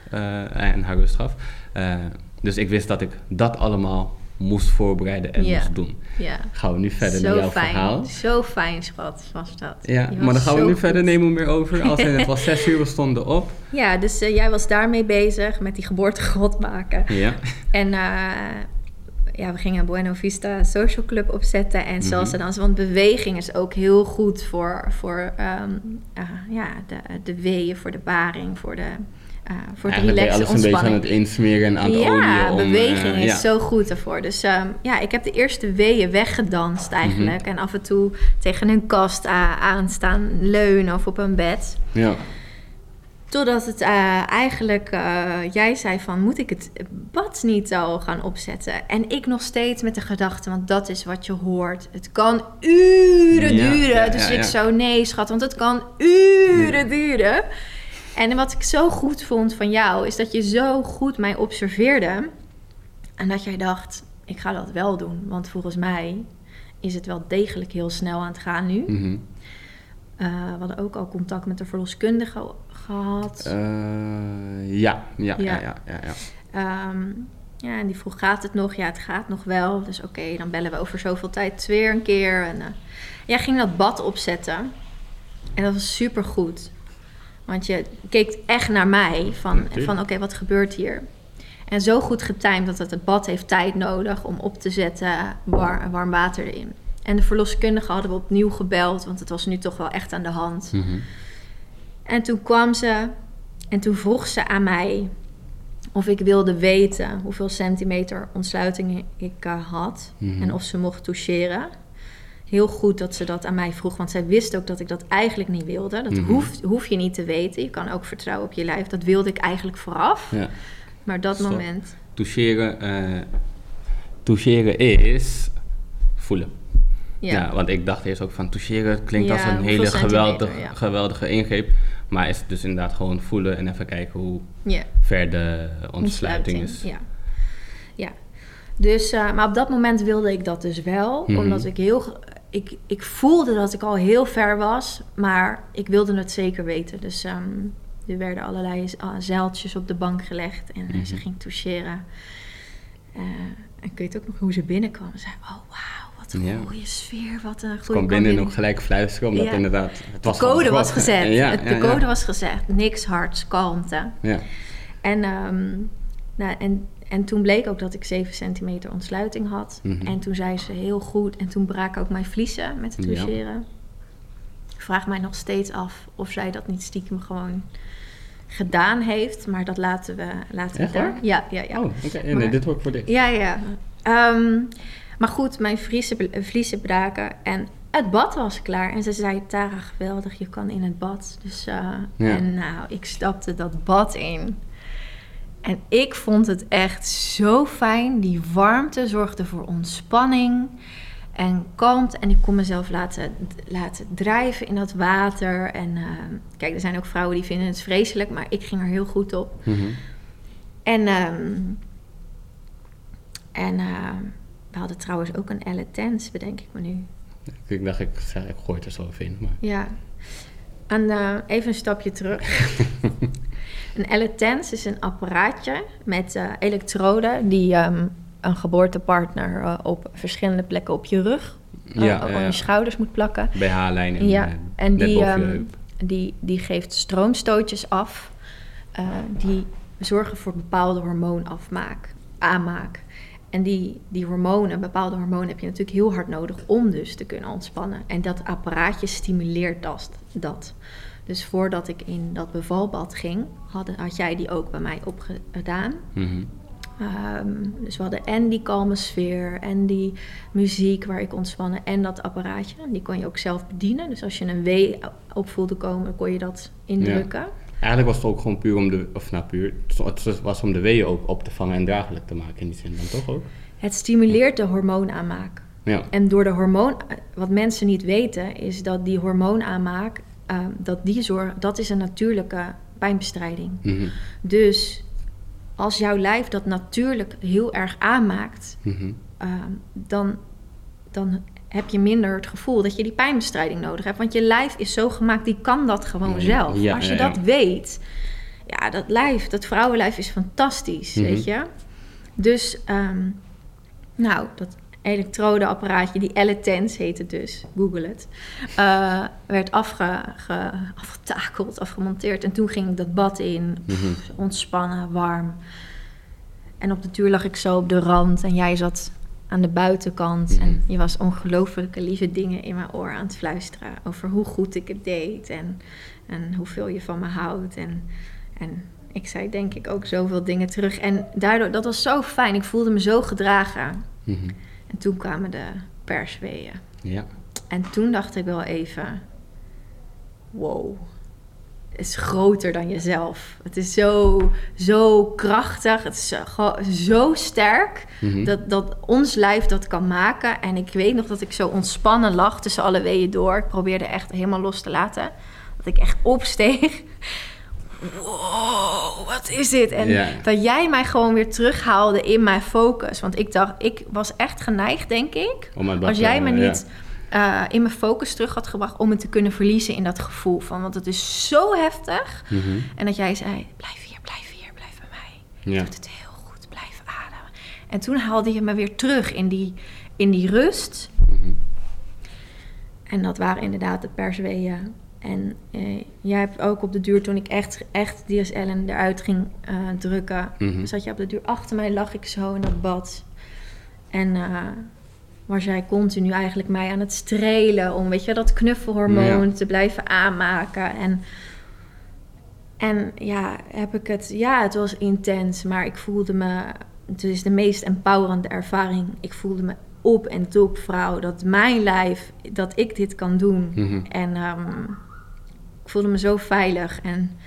en haar rust gaf. Eh, dus ik wist dat ik dat allemaal moest voorbereiden en moest doen. ja. Gaan we nu verder Zo naar jouw fijn. verhaal. Zo fijn, schat, was dat. Ja, was maar dan gaan we nu goed. verder nemen meer over. Als het was zes uur, we stonden op. Ja, dus eh, jij was daarmee bezig met die geboortegrot maken. Ja. En eh, ja, we gingen Bueno Vista Social Club opzetten en Mhm. salsa dansen. Want beweging is ook heel goed voor, voor ehm, eh, ja, de, de weeën, voor de baring, voor de, eh voor het relaxen, alles een beetje aan het insmeren en aan het ja, om, beweging eh, is ja. zo goed ervoor. Dus ehm, ja, ik heb de eerste weeën weggedanst eigenlijk. Mhm. En af en toe tegen een kast a- aanstaan leunen of op een bed. Ja. Totdat het eh, eigenlijk, eh, jij zei van, moet ik het bad niet al gaan opzetten? En ik nog steeds met de gedachte, want dat is wat je hoort. Het kan uren Ja, duren. ja, dus ik zo, nee schat, want het kan uren duren. En wat ik zo goed vond van jou, is dat je zo goed mij observeerde. En dat jij dacht, ik ga dat wel doen. Want volgens mij is het wel degelijk heel snel aan het gaan nu. Mhm. Eh, we hadden ook al contact met de verloskundige gehad. Eh, ja, ja, ja, Ja. ja, ja, ja. Ehm, Ja, en die vroeg, gaat het nog? Ja, het gaat nog wel. Dus oké, dan bellen we over zoveel tijd weer een keer. En uh, jij ging dat bad opzetten. En dat was super goed. Want je keek echt naar mij van, van oké, wat gebeurt hier? En zo goed getimed dat het, het bad heeft tijd nodig om op te zetten, war, warm water erin. En de verloskundige hadden we opnieuw gebeld, want het was nu toch wel echt aan de hand. Mhm. En toen kwam ze en toen vroeg ze aan mij of ik wilde weten hoeveel centimeter ontsluiting ik uh, had Mhm. en of ze mocht toucheren. Heel goed dat ze dat aan mij vroeg, want zij wist ook dat ik dat eigenlijk niet wilde. Dat Mhm. hoef, hoef je niet te weten. Je kan ook vertrouwen op je lijf. Dat wilde ik eigenlijk vooraf. Ja. Maar dat Stop. moment, Toucheren, eh, toucheren is voelen. Ja. ja. want ik dacht eerst ook van toucheren klinkt Ja, als een hele geweldige, ja. geweldige ingreep. Maar is dus inderdaad gewoon voelen en even kijken hoe ver de ontsluiting is. Ja. ja. Dus, eh, maar op dat moment wilde ik dat dus wel. Mhm. Omdat ik heel... Ik, ik voelde dat ik al heel ver was. Maar ik wilde het zeker weten. Dus ehm, er werden allerlei uh, zeiltjes op de bank gelegd. En eh, ze Mhm. ging toucheren. Eh, en ik weet ook nog hoe ze binnenkwam. Ze zei, oh wauw, wat een Ja. goede sfeer. Wat een goede kwam binnen en ook gelijk fluisteren, omdat Ja. inderdaad... Het was De code was gezet. Ja, Het- ja, de code was gezegd. Niks hards, kalmte. Ja. En, ehm, nou, en, en toen bleek ook dat ik 7 centimeter ontsluiting had. Mhm. En toen zei ze heel goed. En toen braken ook mijn vliezen met het Ja. toucheren. Ik vraag mij nog steeds af of zij dat niet stiekem gewoon gedaan heeft. Maar dat laten we, laten Echt we daar. waar? Ja, ja, ja. Oh, nee, Maar- dit hoor ik voor dit. Ja, ja. Ehm, maar goed, mijn vliezen, vliezen braken. En het bad was klaar. En ze zei, Tara, geweldig, je kan in het bad. Dus, eh, Ja. En nou, ik stapte dat bad in. En ik vond het echt zo fijn. Die warmte zorgde voor ontspanning en kalmte. En ik kon mezelf laten, laten drijven in dat water. En ehm, kijk, er zijn ook vrouwen die vinden het vreselijk, maar ik ging er heel goed op. Mhm. En, ehm, en ehm, we hadden trouwens ook een Elle Tens, bedenk ik me nu. Ik dacht, ik, ik gooi het er zo even in. Maar... Ja. En eh, even een stapje terug. een Elle Tens is een apparaatje met eh, elektroden die ehm, een geboortepartner eh, op verschillende plekken op je rug, eh, Ja, je schouders moet plakken. BH-lijn en, Ja, en die, ehm, die, die geeft stroomstootjes af. die zorgen voor bepaalde hormoonafmaak, aanmaak. En die, die hormonen, bepaalde hormonen heb je natuurlijk heel hard nodig om dus te kunnen ontspannen. En dat apparaatje stimuleert dat. dat. Dus voordat ik in dat bevalbad ging, had, had jij die ook bij mij opgedaan. Mhm. Ehm, dus we hadden en die kalme sfeer en die muziek waar ik ontspannen en dat apparaatje. En die kon je ook zelf bedienen. Dus als je een wee op voelde komen, kon je dat indrukken. Eigenlijk was het ook gewoon puur om de... Of nou puur. Het was om de weeën ook op te vangen en draaglijk te maken in die zin dan toch ook? Het stimuleert de hormoonaanmaak. Ja. En door de hormoon, wat mensen niet weten, is dat die hormoonaanmaak, ehm, dat die zorg, dat is een natuurlijke pijnbestrijding. Mhm. Dus als jouw lijf dat natuurlijk heel erg aanmaakt, Mhm. Ehm, dan, dan heb je minder het gevoel dat je die pijnbestrijding nodig hebt. Want je lijf is zo gemaakt, die kan dat gewoon zelf. ja, Als je ja, ja. dat weet, ja, dat lijf, dat vrouwenlijf is fantastisch, Mhm. weet je. Dus, ehm, nou, dat elektrodeapparaatje, die L-Tens heet het dus, google het, eh, werd afge, ge- afgetakeld, afgemonteerd. En toen ging ik dat bad in, Mhm. ontspannen, warm. En op de duur lag ik zo op de rand en jij zat aan de buitenkant. En Mhm. je was ongelooflijke lieve dingen in mijn oor aan het fluisteren. Over hoe goed ik het deed en, en hoeveel je van me houdt. En, en ik zei denk ik ook zoveel dingen terug. En daardoor, dat was zo fijn. Ik voelde me zo gedragen. Mhm. En toen kwamen de persweeën. Ja. En toen dacht ik wel even: wow, het is groter dan jezelf. Het is zo, zo krachtig, het is zo, zo sterk Mhm. dat, dat ons lijf dat kan maken. En ik weet nog dat ik zo ontspannen lag tussen alle weeën door. Ik probeerde echt helemaal los te laten. Dat ik echt opsteeg. Wow, wat is dit? En dat jij mij gewoon weer terughaalde in mijn focus. Want ik dacht, ik was echt geneigd, denk ik, als jij me ja. niet eh, in mijn focus terug had gebracht om me te kunnen verliezen in dat gevoel van, want het is zo heftig. Mhm. En dat jij zei, blijf hier, blijf hier, blijf bij mij. Ja. Doet het heel goed, blijf ademen. En toen haalde je me weer terug in die, in die rust. Mhm. En dat waren inderdaad de persweeën. En eh, jij hebt ook op de duur, toen ik echt, echt DSL eruit ging eh, drukken, Mhm. zat je op de duur achter mij, lag ik zo in dat bad. En eh, was jij continu eigenlijk mij aan het strelen om, weet je, dat knuffelhormoon Ja. te blijven aanmaken. En, en ja, heb ik het, ja, het was intens, maar ik voelde me, het is de meest empowerende ervaring. Ik voelde me op en top vrouw, dat mijn lijf, dat ik dit kan doen. Mhm. En ehm, ik voelde me zo veilig. En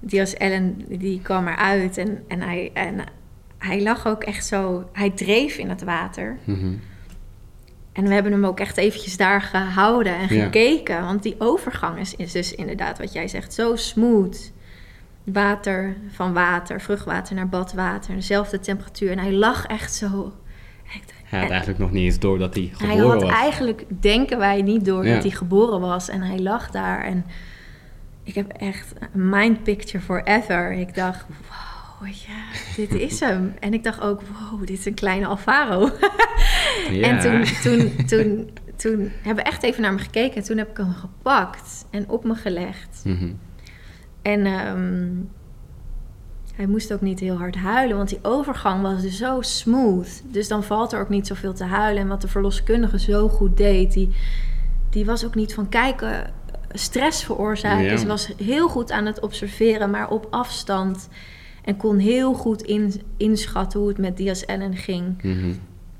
die als Ellen, die kwam eruit. En, en, hij, en hij lag ook echt zo... Hij dreef in het water. Mhm. En we hebben hem ook echt eventjes daar gehouden en Ja. gekeken. Want die overgang is, is dus inderdaad wat jij zegt. Zo smooth. Water van water, vruchtwater naar badwater. Dezelfde temperatuur. En hij lag echt zo... Hij had en- eigenlijk nog niet eens door dat hij hij geboren had was. eigenlijk, denken wij, niet door Ja. dat hij geboren was. En hij lag daar. En ik heb echt een mind picture forever. Ik dacht, wow, ja, dit is hem. En ik dacht ook, wow, dit is een kleine Alvaro. Ja. En toen, toen, toen, toen hebben we echt even naar me gekeken. En toen heb ik hem gepakt en op me gelegd. Mhm. En ehm, hij moest ook niet heel hard huilen, want die overgang was dus zo smooth. Dus dan valt er ook niet zoveel te huilen. En wat de verloskundige zo goed deed, die, die was ook niet van kijken, stress veroorzaken. Ja. Ze was heel goed aan het observeren, maar op afstand. En kon heel goed in, inschatten hoe het met Diaz Ellen ging. Mhm.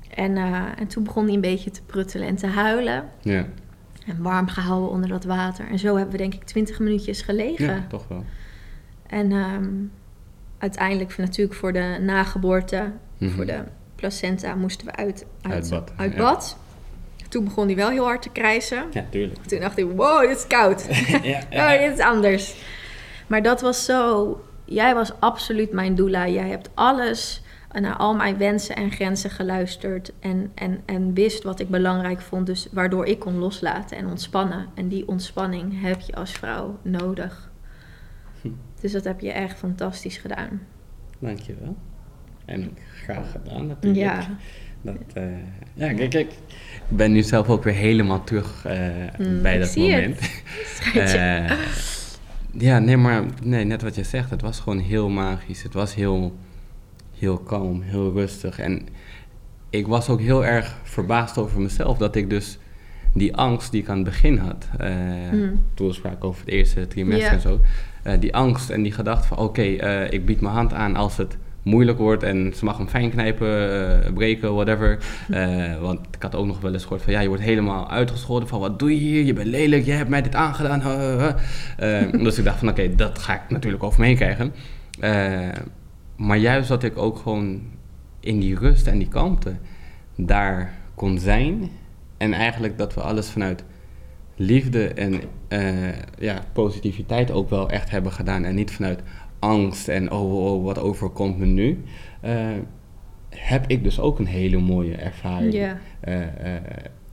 En, eh, en toen begon hij een beetje te pruttelen en te huilen. Ja. En warm gehouden onder dat water. En zo hebben we denk ik twintig minuutjes gelegen. ja, toch wel. En ehm, uiteindelijk natuurlijk voor de nageboorte, Mhm. voor de placenta, moesten we uit, uit, Uit bad, uit ja. bad. Toen begon hij wel heel hard te krijsen. Ja, tuurlijk. Toen dacht ik, wow, dit is koud. ja, oh, dit is anders. Maar dat was zo... Jij was absoluut mijn doula. Jij hebt alles naar al mijn wensen en grenzen geluisterd. En, en, en wist wat ik belangrijk vond. Dus waardoor ik kon loslaten en ontspannen. En die ontspanning heb je als vrouw nodig. Hm. Dus dat heb je echt fantastisch gedaan. Dankjewel. En graag gedaan natuurlijk. Ja. Dat, eh, ja, kijk, kijk. Ik ben nu zelf ook weer helemaal terug eh, Mm, bij dat moment. Eh, ja, nee, maar nee, net wat je zegt, het was gewoon heel magisch. Het was heel, heel kalm, heel rustig. En ik was ook heel erg verbaasd over mezelf dat ik dus die angst die ik aan het begin had, eh, Hmm. toen we spraken over het eerste trimester en zo, eh, die angst en die gedachte van oké, eh, ik bied mijn hand aan als het moeilijk wordt en ze mag hem fijn knijpen, eh, breken, whatever. Eh, want ik had ook nog wel eens gehoord van ja, je wordt helemaal uitgescholden van wat doe je hier, je bent lelijk, je hebt mij dit aangedaan. dus ik dacht van oké, dat ga ik natuurlijk over me heen krijgen. Maar juist dat ik ook gewoon in die rust en die kalmte daar kon zijn. En eigenlijk dat we alles vanuit liefde en ja, positiviteit ook wel echt hebben gedaan. En niet vanuit angst en oh, oh, oh, wat overkomt me nu. eh, heb ik dus ook een hele mooie ervaring Ja. eh, eh,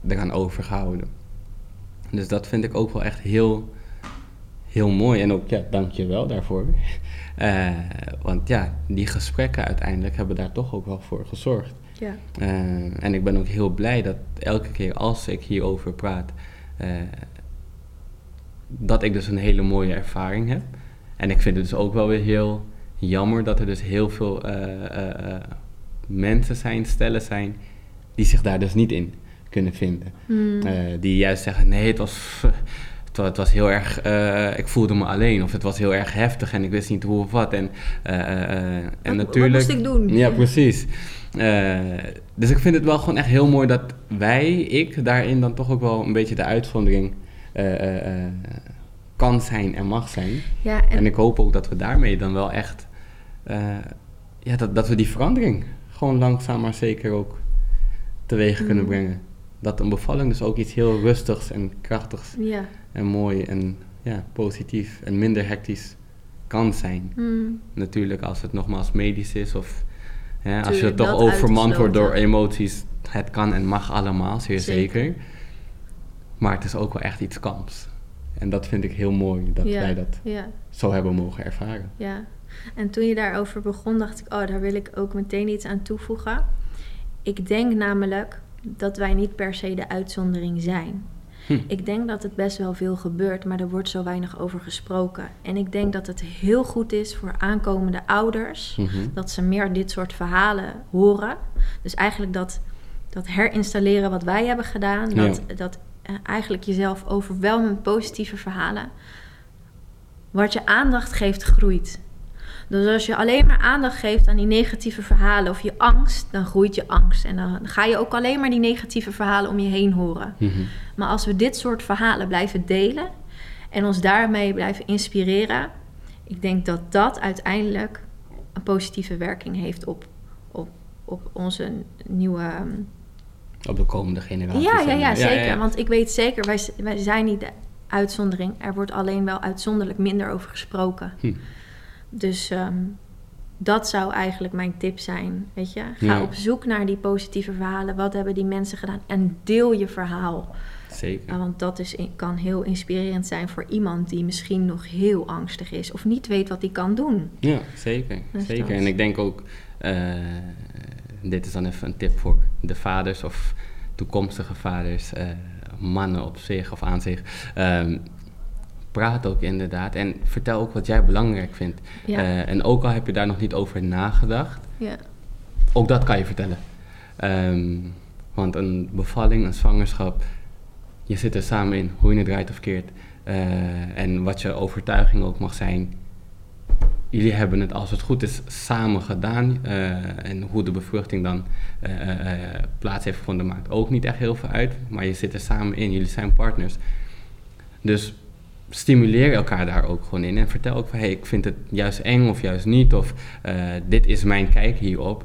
eraan overgehouden. Dus dat vind ik ook wel echt heel, heel mooi. En ook, ja, dank je wel daarvoor. Eh, want ja, die gesprekken uiteindelijk hebben daar toch ook wel voor gezorgd. En ik ben ook heel blij dat elke keer als ik hierover praat, dat ik dus een hele mooie ervaring heb. En ik vind het dus ook wel weer heel jammer dat er dus heel veel eh, eh, eh, mensen zijn, stellen zijn, die zich daar dus niet in kunnen vinden. Hmm. Die juist zeggen, nee, het was, het was, het was heel erg, ik voelde me alleen. Of het was heel erg heftig en ik wist niet hoe of wat. En, en Wat- natuurlijk... Wat moest ik doen? Ja, precies. Dus ik vind het wel gewoon echt heel mooi dat wij, ik, daarin dan toch ook wel een beetje de uitzondering kan zijn en mag zijn. Ja, En, en, ik hoop ook dat we daarmee dan wel echt, eh, ja, dat, dat we die verandering gewoon langzaam maar zeker ook teweeg kunnen Mm. brengen. Dat een bevalling dus ook iets heel rustigs en krachtigs ja. en mooi en ja, positief en minder hectisch kan zijn. Hmm. Natuurlijk als het nogmaals medisch is of hè, als je toch overmand wordt door emoties. Het kan en mag allemaal, zeer Zeker. zeker. Maar het is ook wel echt iets kams. En dat vind ik heel mooi dat Ja, wij dat Ja, zo hebben mogen ervaren. ja. En toen je daarover begon, dacht ik, oh, daar wil ik ook meteen iets aan toevoegen. Ik denk namelijk dat wij niet per se de uitzondering zijn. Hm. Ik denk dat het best wel veel gebeurt, maar er wordt zo weinig over gesproken. En ik denk dat het heel goed is voor aankomende ouders Mhm. dat ze meer dit soort verhalen horen. Dus eigenlijk dat, dat herinstalleren wat wij hebben gedaan, dat, dat eh, eigenlijk jezelf overwelmen met positieve verhalen. Wat je aandacht geeft, groeit. Dus als je alleen maar aandacht geeft aan die negatieve verhalen of je angst, dan groeit je angst. En dan ga je ook alleen maar die negatieve verhalen om je heen horen. Mhm. Maar als we dit soort verhalen blijven delen en ons daarmee blijven inspireren, ik denk dat dat uiteindelijk een positieve werking heeft op, op, op onze nieuwe. Op de komende generatie. Ja, ja, ja, zeker. Want ik weet zeker, wij, wij zijn niet de uitzondering. Er wordt alleen wel uitzonderlijk minder over gesproken. Hm. Dus ehm, dat zou eigenlijk mijn tip zijn. Weet je, ga Ja. op zoek naar die positieve verhalen. Wat hebben die mensen gedaan? En deel je verhaal. Zeker. Want dat is, kan heel inspirerend zijn voor iemand die misschien nog heel angstig is of niet weet wat hij kan doen. Ja, zeker. Dus zeker. dat. En ik denk ook, eh, dit is dan even een tip voor de vaders of toekomstige vaders, eh, mannen op zich of aan zich. Ehm, praat ook inderdaad en vertel ook wat jij belangrijk vindt. Ja. Eh, en ook al heb je daar nog niet over nagedacht, Ja, ook dat kan je vertellen. Ehm, want een bevalling, een zwangerschap, je zit er samen in, hoe je het draait of keert. Eh, en wat je overtuiging ook mag zijn. Jullie hebben het, als het goed is, samen gedaan. Eh, en hoe de bevruchting dan eh, plaats heeft gevonden, maakt ook niet echt heel veel uit. Maar je zit er samen in, jullie zijn partners. Dus stimuleer elkaar daar ook gewoon in. En vertel ook van, hey, ik vind het juist eng of juist niet. Of dit is mijn kijk hierop.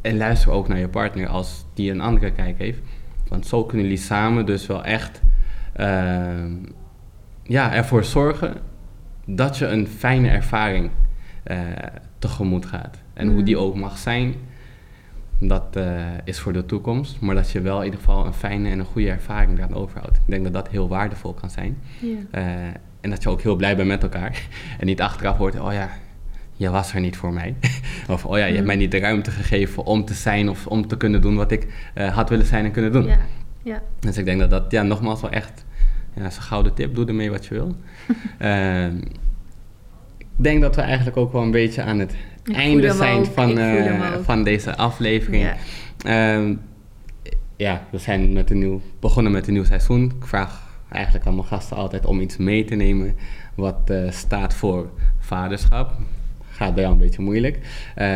En luister ook naar je partner als die een andere kijk heeft. Want zo kunnen jullie samen dus wel echt ja, ervoor zorgen dat je een fijne ervaring eh, tegemoet gaat. En hoe Mm. die ook mag zijn, dat eh, is voor de toekomst. Maar dat je wel in ieder geval een fijne en een goede ervaring eraan overhoudt. Ik denk dat dat heel waardevol kan zijn. Eh, en dat je ook heel blij bent met elkaar. En niet achteraf hoort, oh ja, je was er niet voor mij. of oh ja, je hebt Mm. mij niet de ruimte gegeven om te zijn of om te kunnen doen wat ik had willen zijn en kunnen doen. Dus ik denk dat dat, ja, nogmaals wel echt, ja, is een gouden tip. Doe ermee wat je wil. Ehm, ik denk dat we eigenlijk ook wel een beetje aan het Ik einde zijn van, eh, van deze aflevering. Ja. Ehm, ja, we zijn met een nieuw, begonnen met een nieuw seizoen. Ik vraag eigenlijk aan mijn gasten altijd om iets mee te nemen wat eh, staat voor vaderschap. Gaat bij jou een beetje moeilijk. Eh,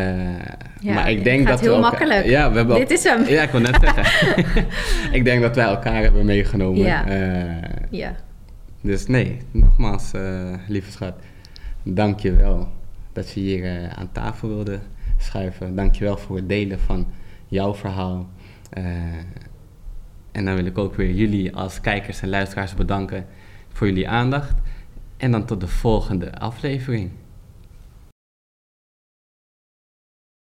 Ja, maar ik denk dat heel we makkelijk. Ja, we hebben Dit is hem. Ja, ik wil net zeggen. ik denk dat wij elkaar hebben meegenomen. Ja. Eh, Ja, dus nee, nogmaals, eh, lieve schat, dank je wel dat je hier aan tafel wilde schuiven. Dank je wel voor het delen van jouw verhaal. En dan wil ik ook weer jullie als kijkers en luisteraars bedanken voor jullie aandacht. En dan tot de volgende aflevering.